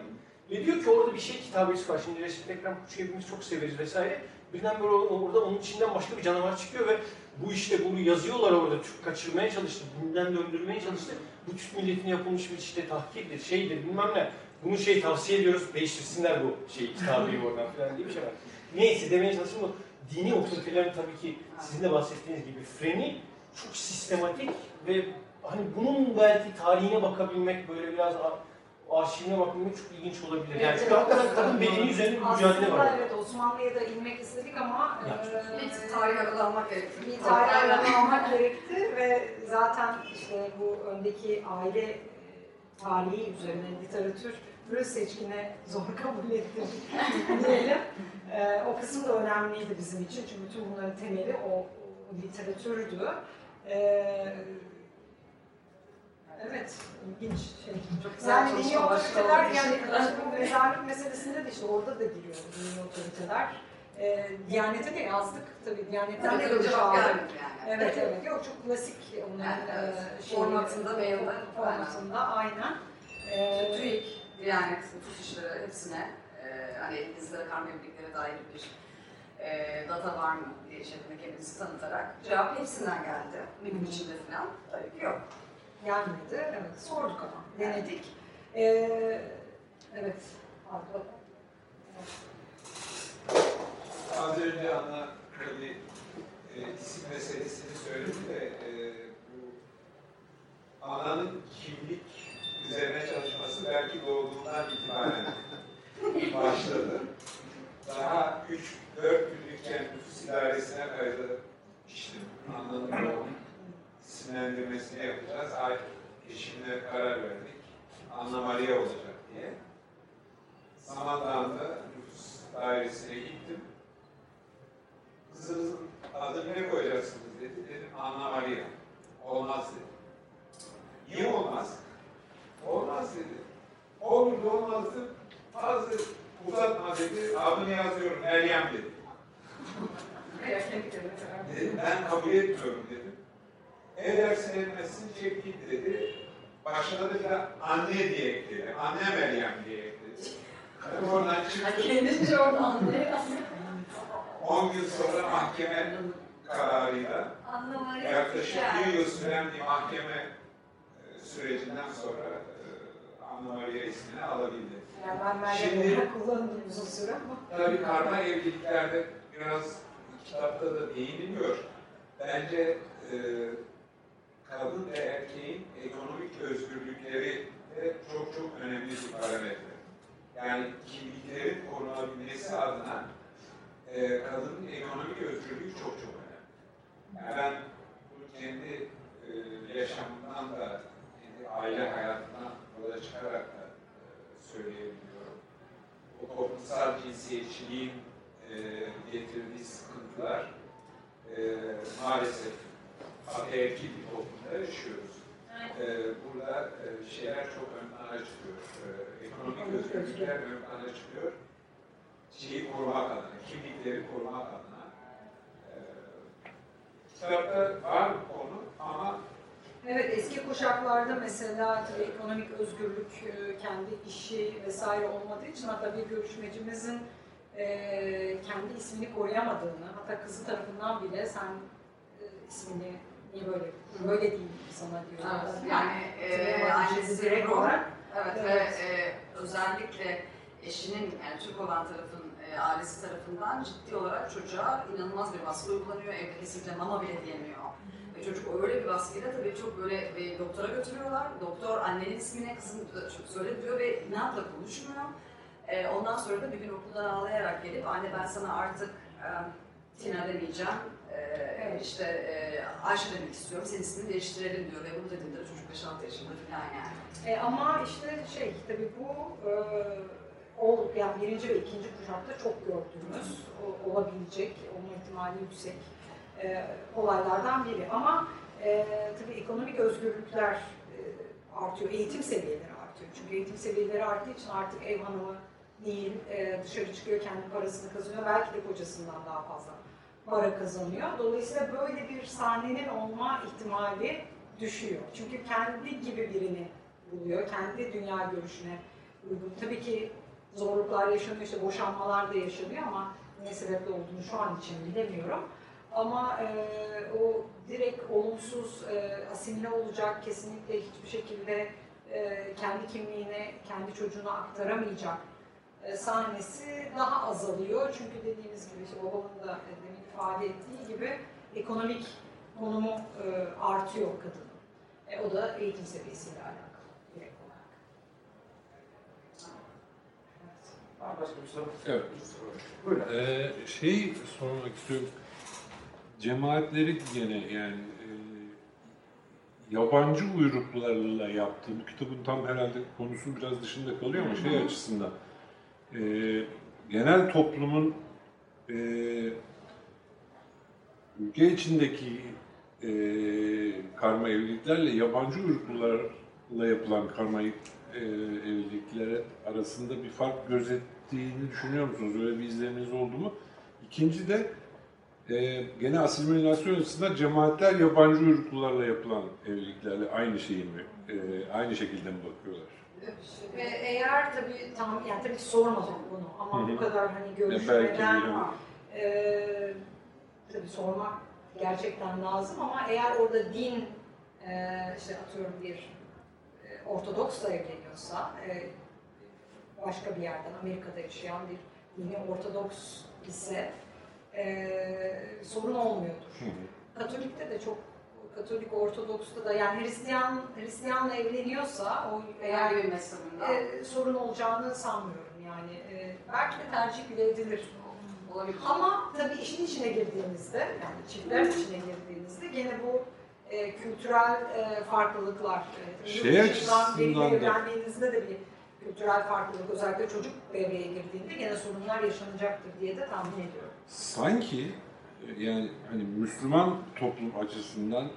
Ve diyor ki orada bir şey kitabesi var. Şimdi Reşat Ekrem Koç'u hepimiz çok severiz vesaire. Birden böyle orada onun içinden başka bir canavar çıkıyor ve bu işte bunu yazıyorlar orada. Türk kaçırmaya çalıştı, dinden döndürmeye çalıştı. Bu Türk milletine yapılmış bir işte tahkirdir, şeydir bilmem ne. Bunu şey tavsiye ediyoruz, değiştirsinler bu şey kitabeyi (laughs) oradan falan diye bir şey var. Neyse demeye çalıştım bu dini otoritelerin tabii ki sizin de bahsettiğiniz gibi freni çok sistematik ve hani bunun belki tarihine bakabilmek böyle biraz arşivine bakabilmek çok ilginç olabilir. Yani Evet, çünkü evet. hakikaten kadın bedeni üzerinde bir mücadele Aslında var. evet Osmanlı'ya da inmek istedik ama Bir tarih aralanmak gerekti. bir tarih aramak gerekti ve zaten işte bu öndeki aile tarihi üzerine literatür Rus seçkine zor kabul ettirdik (laughs) diyelim. E, o kısım da önemliydi bizim için çünkü bütün bunların temeli o, o literatürdü. E, evet, ilginç şey. Çok güzel Yani çalışmalar otoriteler yani mezarlık meselesinde de işte orada da giriyor dini otoriteler. E, Diyanete de yazdık tabii Diyanete Sen de cevap yani. Evet evet yok çok klasik onların Yani, evet. e, şeyi, Formatında, mailde. formatında aynen. E, TÜİK, Diyanet, işleri hepsine e, hani elinizde karma evliliklere dair bir e, data var mı diye şeklinde kendinizi tanıtarak cevap hepsinden geldi. Bir gün içinde falan. Tabii ki yok. Gelmedi. Evet sorduk ama denedik. E, evet. Pardon. Az önce Anna tabii e, isim meselesini söyledi de e, bu Ana'nın kimlik üzerine çalışması belki doğduğundan itibaren (laughs) başladı. Daha 3-4 günlükken nüfus idaresine kaydı işte Ana'nın doğum isimlendirmesini yapacağız. Ay eşimle karar verdik. Anna Maria olacak diye. Samandağ'da nüfus dairesine gittim. Kızınızın adını ne koyacaksınız dedi. Dedim Anna Maria. Olmaz dedi. Niye olmaz? Olmaz dedi. Olur da olmazdı. Fazla uzatma dedi. Adını yazıyorum Meryem dedi. Dedim ben kabul etmiyorum dedim. Edersin etmezsin çek git dedi. Başladı da anne diye ekledi. Anne Meryem diye ekledi. Ben oradan çıktım. Kendince orada anlayamaz. 10 gün sonra mahkeme kararıyla yaklaşık bir yıl süren bir mahkeme e, sürecinden sonra e, Anna Maria ismini alabildi. Yani ben Meryem Şimdi- olarak kullandım uzun süre ama. Tabii karma evliliklerde biraz kitapta da değiniliyor. Bence e, kadın ve erkeğin ekonomik özgürlükleri de çok çok önemli bir parametre. Yani kimliklerin korunabilmesi adına e, kadının ekonomik özgürlüğü çok çok önemli. Yani ben bunu kendi e, yaşamımdan da, kendi aile hayatından yola çıkarak da e, söyleyebiliyorum o toplumsal cinsiyetçiliğin e, getirdiği sıkıntılar e, maalesef bir toplumda yaşıyoruz. E, burada e, şeyler çok ön plana çıkıyor. E, ekonomik özgürlükler ön plana çıkıyor. Şeyi korumak adına, kimlikleri korumak adına. E, kitapta var bu konu ama Evet eski kuşaklarda mesela tabii ekonomik özgürlük, e, kendi işi vesaire olmadığı için hatta bir görüşmecimizin e, kendi ismini koruyamadığını, hatta kızı tarafından bile sen e, ismini niye böyle böyle değil sana diyor. Evet, yani e, annesi direkt olarak. Evet, Evet. ve e, özellikle eşinin yani Türk olan tarafın e, ailesi tarafından ciddi olarak çocuğa inanılmaz bir baskı uygulanıyor. Evde kesinlikle mama bile diyemiyor. Ve çocuk öyle bir baskıyla tabii çok böyle e, doktora götürüyorlar. Doktor annenin ismine kızın e, söyle diyor ve inatla konuşmuyor. E, ondan sonra da bir gün okuldan ağlayarak gelip anne ben sana artık e, Tina demeyeceğim. E, Evet. işte e, Ayşe demek istiyorum. Senin ismini değiştirelim diyor ve bunu dediğinde de çocuk 5-6 yaşında falan yani. E, ama işte şey tabii bu e, ol, yani birinci ve ikinci kuşakta çok gördüğümüz o- olabilecek, olma ihtimali yüksek e, olaylardan biri. Ama e, tabii ekonomik özgürlükler e, artıyor, eğitim seviyeleri artıyor. Çünkü eğitim seviyeleri arttığı için artık ev hanımı değil, e, dışarı çıkıyor, kendi parasını kazanıyor. Belki de kocasından daha fazla para kazanıyor. Dolayısıyla böyle bir sahnenin olma ihtimali düşüyor. Çünkü kendi gibi birini buluyor. Kendi dünya görüşüne uygun. Tabii ki zorluklar yaşanıyor, işte boşanmalar da yaşanıyor ama ne sebeple olduğunu şu an için bilemiyorum. Ama e, o direkt olumsuz e, asimile olacak, kesinlikle hiçbir şekilde e, kendi kimliğine, kendi çocuğuna aktaramayacak e, sahnesi daha azalıyor. Çünkü dediğimiz gibi, işte babamın da ifade ettiği gibi ekonomik konumu e, artıyor kadının. E, o da eğitim seviyesiyle alakalı direkt olarak. Başka bir soru? Evet. Buyurun. Ee, şey sormak istiyorum. Cemaatleri gene yani e, yabancı uyruklarla yaptığım kitabın tam herhalde konusu biraz dışında kalıyor ama şey açısından e, genel toplumun e, ülke içindeki e, karma evliliklerle yabancı uyruklularla yapılan karma e, evliliklere arasında bir fark gözettiğini düşünüyor musunuz? Öyle bir izleniminiz oldu mu? İkinci de e, gene asimilasyon açısından cemaatler yabancı uyruklularla yapılan evliliklerle aynı şeyi mi, e, aynı şekilde mi bakıyorlar? Ve eğer tabii tam yani tabii sormadım bunu ama Hı hı. bu kadar hani belki görüşmeden bir- e, tabii sormak gerçekten lazım ama eğer orada din e, işte atıyorum bir e, Ortodoks da evleniyorsa e, başka bir yerden Amerika'da yaşayan bir dini Ortodoks ise e, sorun olmuyordur. Hı hı. Katolik'te de çok Katolik Ortodoks'ta da yani Hristiyan Hristiyanla evleniyorsa o eğer e, sorun olacağını sanmıyorum yani. E, belki de tercih bile edilir. Olabilir. Ama tabii işin içine girdiğimizde, yani çiftlerin içine girdiğimizde gene bu e, kültürel e, farklılıklar, e, Şey açısından da- evlendiğinizde de bir kültürel farklılık özellikle çocuk devreye girdiğinde gene sorunlar yaşanacaktır diye de tahmin ediyorum. Sanki e, yani hani Müslüman toplum açısından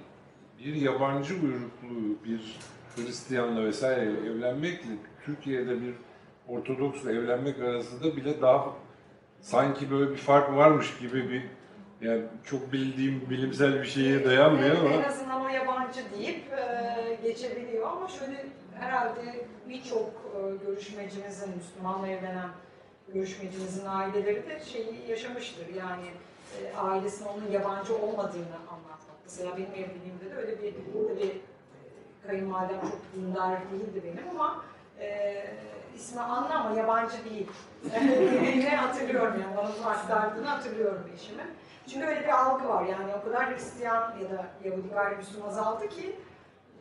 bir yabancı uyruklu bir Hristiyanla vesaire evlenmekle Türkiye'de bir Ortodoksla evlenmek arasında bile daha sanki böyle bir fark varmış gibi bir yani çok bildiğim bilimsel bir şeye dayanmıyor Evet, En ama azından o yabancı deyip e, geçebiliyor ama şöyle herhalde birçok e, görüşmecimizin, Müslümanla evlenen görüşmecimizin aileleri de şeyi yaşamıştır. Yani e, ailesinin onun yabancı olmadığını anlatmak. Mesela benim evliliğimde de öyle bir, tabii e, kayınvalidem çok dindar değildi benim ama e, ismi Anna ama yabancı değil. (laughs) Dediğini hatırlıyorum yani, bunu aktardığını hatırlıyorum eşimin. Çünkü öyle bir algı var yani o kadar Hristiyan ya da Yahudi gayrimüslim azaldı ki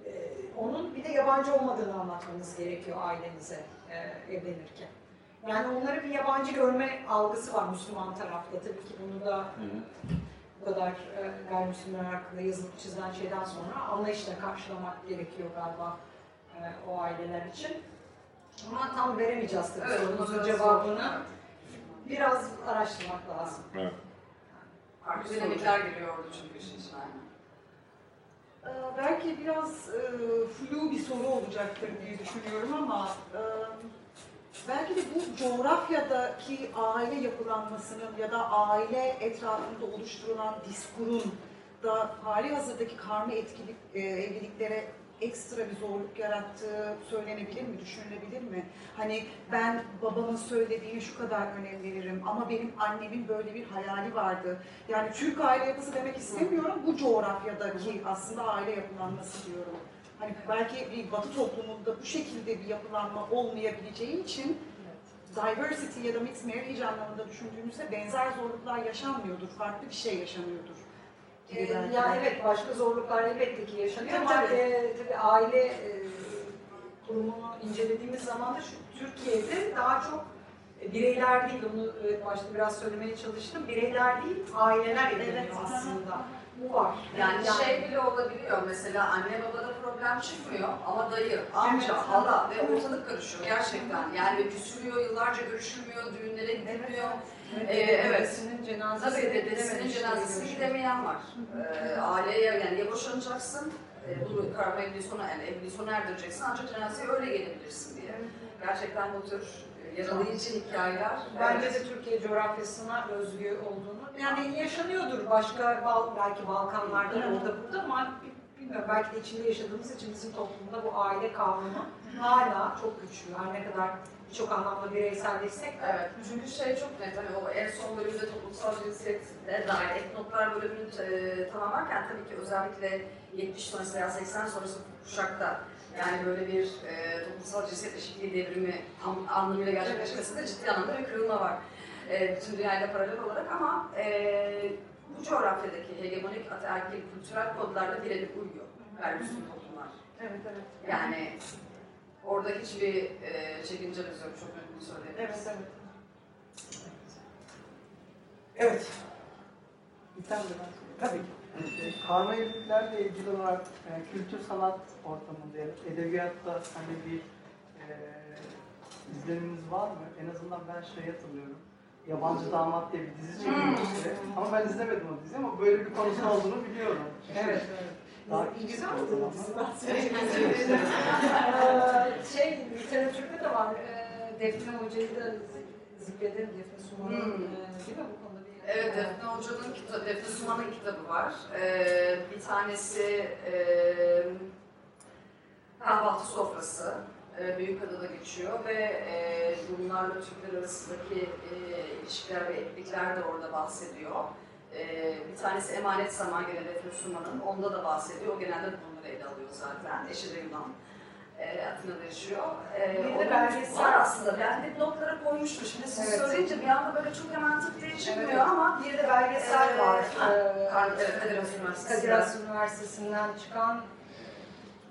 e, onun bir de yabancı olmadığını anlatmanız gerekiyor ailenize e, evlenirken. Yani onları bir yabancı görme algısı var Müslüman tarafta. Tabii ki bunu da bu kadar e, gayrimüslimler hakkında yazılıp çizilen şeyden sonra anlayışla karşılamak gerekiyor galiba e, o aileler için. Ama tam veremeyeceğiz tabii Evet, sorunuzun biraz cevabını. Biraz araştırmak lazım. Evet. Farklı dinamikler giriyor orada çünkü işin içine. Ee, Belki biraz e, flu bir soru olacaktır diye düşünüyorum ama e, belki de bu coğrafyadaki aile yapılanmasının ya da aile etrafında oluşturulan diskurun da hali hazırdaki karma etkilik, e, evliliklere ekstra bir zorluk yarattığı söylenebilir mi, düşünülebilir mi? Hani ben babamın söylediğine şu kadar önem veririm ama benim annemin böyle bir hayali vardı. Yani Türk aile yapısı demek istemiyorum, bu coğrafyadaki aslında aile yapılanması diyorum. Hani belki bir batı toplumunda bu şekilde bir yapılanma olmayabileceği için diversity ya da mixed marriage anlamında düşündüğümüzde benzer zorluklar yaşanmıyordur, farklı bir şey yaşanıyordur. Gibi Ee, yani evet başka zorluklar elbette ki yaşanıyor Tabii, ama tabii. e, tabii aile e, kurumunu incelediğimiz zaman da şu Türkiye'de daha çok e, bireyler değil, onu evet, başta biraz söylemeye çalıştım, bireyler değil, aileler evleniyor Evet. aslında. Bu var. Yani, şey bile olabiliyor mesela anne babada problem çıkmıyor ama dayı, amca, hala ve ortalık karışıyor gerçekten. Yani küsülüyor, yıllarca görüşülmüyor, düğünlere gidilmiyor. Ee, evet. Dedesinin cenazesi Tabii dedesinin cenazesine gidemeyen var. Ee, aileye yani ya boşanacaksın, e, bunu karma evliliği sona, yani evliliği sona erdireceksin ancak cenazeye öyle gelebilirsin diye. Gerçekten bu tür e, yaralayıcı hikayeler. Bence evet. de Türkiye coğrafyasına özgü olduğunu, yani yaşanıyordur başka belki Balkanlarda orada burada ama belki de içinde yaşadığımız için bizim toplumda bu aile kavramı hala çok güçlü. Her ne kadar birçok anlamda bireyselleşsek de Evet, çünkü şey çok net, hani o en son bölümde toplumsal cinsiyete dair etnotlar bölümünü e, tamamlarken tabii ki özellikle 70 sonrası veya 80 sonrası kuşakta yani böyle bir e, toplumsal cinsiyet eşitliği devrimi tam anlamıyla gerçekleşmesinde ciddi anlamda bir kırılma var. E, bütün dünyayla paralel olarak ama e, bu coğrafyadaki hegemonik ataerkil kültürel kodlarla birebir uyuyor gayrimüslim toplumlar. Evet, evet. Yani orada hiçbir e, çekincemiz yok, çok net söyleyebiliriz. Evet, evet. Evet. Bir tane de ben söyleyeyim. Tabii ki. E, Karma evliliklerle ilgili olarak e, kültür sanat ortamında, edebiyatta hani bir e, izleniminiz var mı? En azından ben şey hatırlıyorum. Yabancı Damat diye bir dizi çekilmişti. Ama ben izlemedim o diziyi ama böyle bir konusu olduğunu biliyorum. Evet, Daha Güzel. Ee, şey, literatürde de var. Ee, Defne Hoca'yı da zikredelim. Defne Suman'ın Hmm. e, değil mi bu konuda bir... Evet, Defne Hoca'nın kitabı, Defne Suman'ın kitabı var. Ee, bir tanesi e, kahvaltı sofrası. E, Büyükada'da geçiyor ve e, bunlarla Türkler arasındaki e, ilişkiler ve etnikler de orada bahsediyor. E, bir tanesi Emanet Zaman gene Defne Suman'ın, onda da bahsediyor. O genelde bunları ele alıyor zaten. Eşi de Yunan. E, Atina'da yaşıyor. E, Bir de belgesel. var aslında. Ben de notlara koymuştum. Şimdi siz Evet. söyleyince bir anda böyle çok hemen tık diye çıkmıyor Evet. ama Bir de belgesel Ee, var. Üniversitesi'nden. Kadir Has Üniversitesi'nden çıkan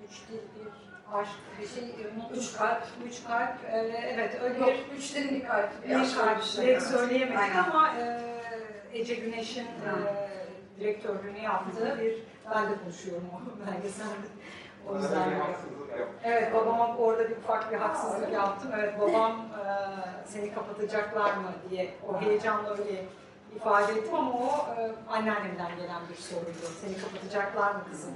üç dil bir aşk bir şey unuttum. Üç kalp. Üç kalp. Ee, evet öyle Yok, bir üç derin bir kalp. bir kalp. bir şey. Direkt Evet. söyleyemedik Aynen. ama e, Ece Güneş'in e, direktörlüğünü yaptığı bir ben de konuşuyorum o (laughs) belgeselde. O yüzden. Evet babama orada bir ufak bir haksızlık yaptım. Evet babam e, seni kapatacaklar mı diye o heyecanla öyle ifade ettim ama o e, anneannemden gelen bir soruydu. Seni kapatacaklar mı kızım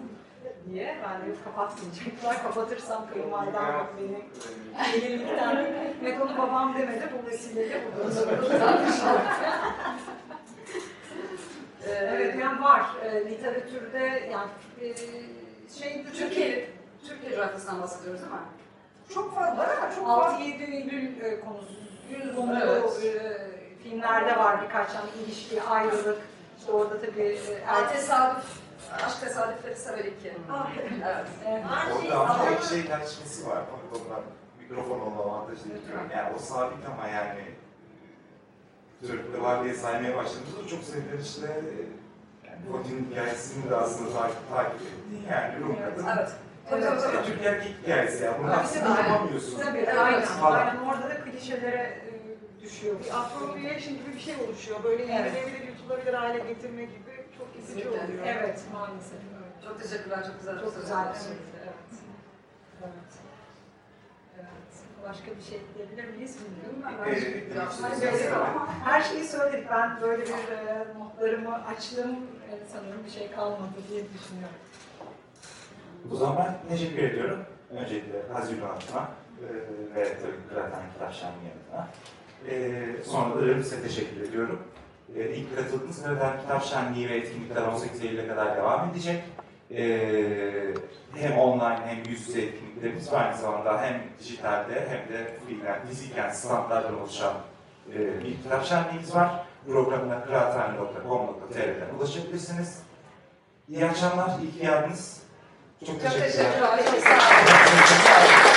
diye. Ben de yok kapatmayacaklar. Kapatırsam kayınvalidem beni gelinlikten. Ve onu babam demedi. Bu vesileyle burada Evet yani var. E, literatürde yani e, şey Türkiye, Türkiye coğrafyasından bahsediyoruz değil mi? çok fazla var ama çok 6-7 Eylül e, konusu. Konu Evet. e, filmlerde var birkaç tane ilişki, ayrılık. İşte orada tabii e, erkek tesadüf, aşk tesadüfleri sever iki. Ah, Evet. Evet. Orada ama tek şey tartışması var. O konuda mikrofon olma avantajı diyorum. Yani o sabit ama yani Türk'te var diye saymaya başladığımızda çok sevilen işte yani Foti'nin hikayesini de aslında takip, takip ettiğin yani Rum kadın. Evet. Tabii tabii tabii. Türk erkek hikayesi ya. Bunu aslında yapamıyorsun. Tabii Evet. aynen, Falan. aynen orada da klişelere e, düşüyor. Bir appropriation gibi bir şey oluşuyor. Böyle Evet. yenilebilir, yutulabilir hale getirme gibi çok üzücü oluyor. Evet maalesef. Evet. Çok teşekkürler, çok güzel. Çok güzel bir şeydi. Evet. Evet. Evet. Başka bir şey diyebilir miyiz bilmiyorum. Ee, Biraz ama her şeyi söyledik. Ben böyle bir e, notlarımı açtım. E, sanırım bir şey kalmadı diye düşünüyorum. O zaman ben teşekkür ediyorum. Öncelikle Haziran adına e, ve tabii Kıraatan Kitap Şenliği adına. E, sonra da size teşekkür ediyorum. E, ilk katıldığınız Kıraatan Kitap Şenliği ve etkinlikler 18 Eylül'e kadar devam edecek. E, hem online hem yüz yüze etkinliklerimiz var aynı zamanda hem dijitalde hem de fiilen, fiziken standlardan oluşan e, bir kitap şenliğimiz var. Programına kıraathane.com.tr'den ulaşabilirsiniz. İyi akşamlar, iyi ki geldiniz. Çok Çok teşekkürler. teşekkürler.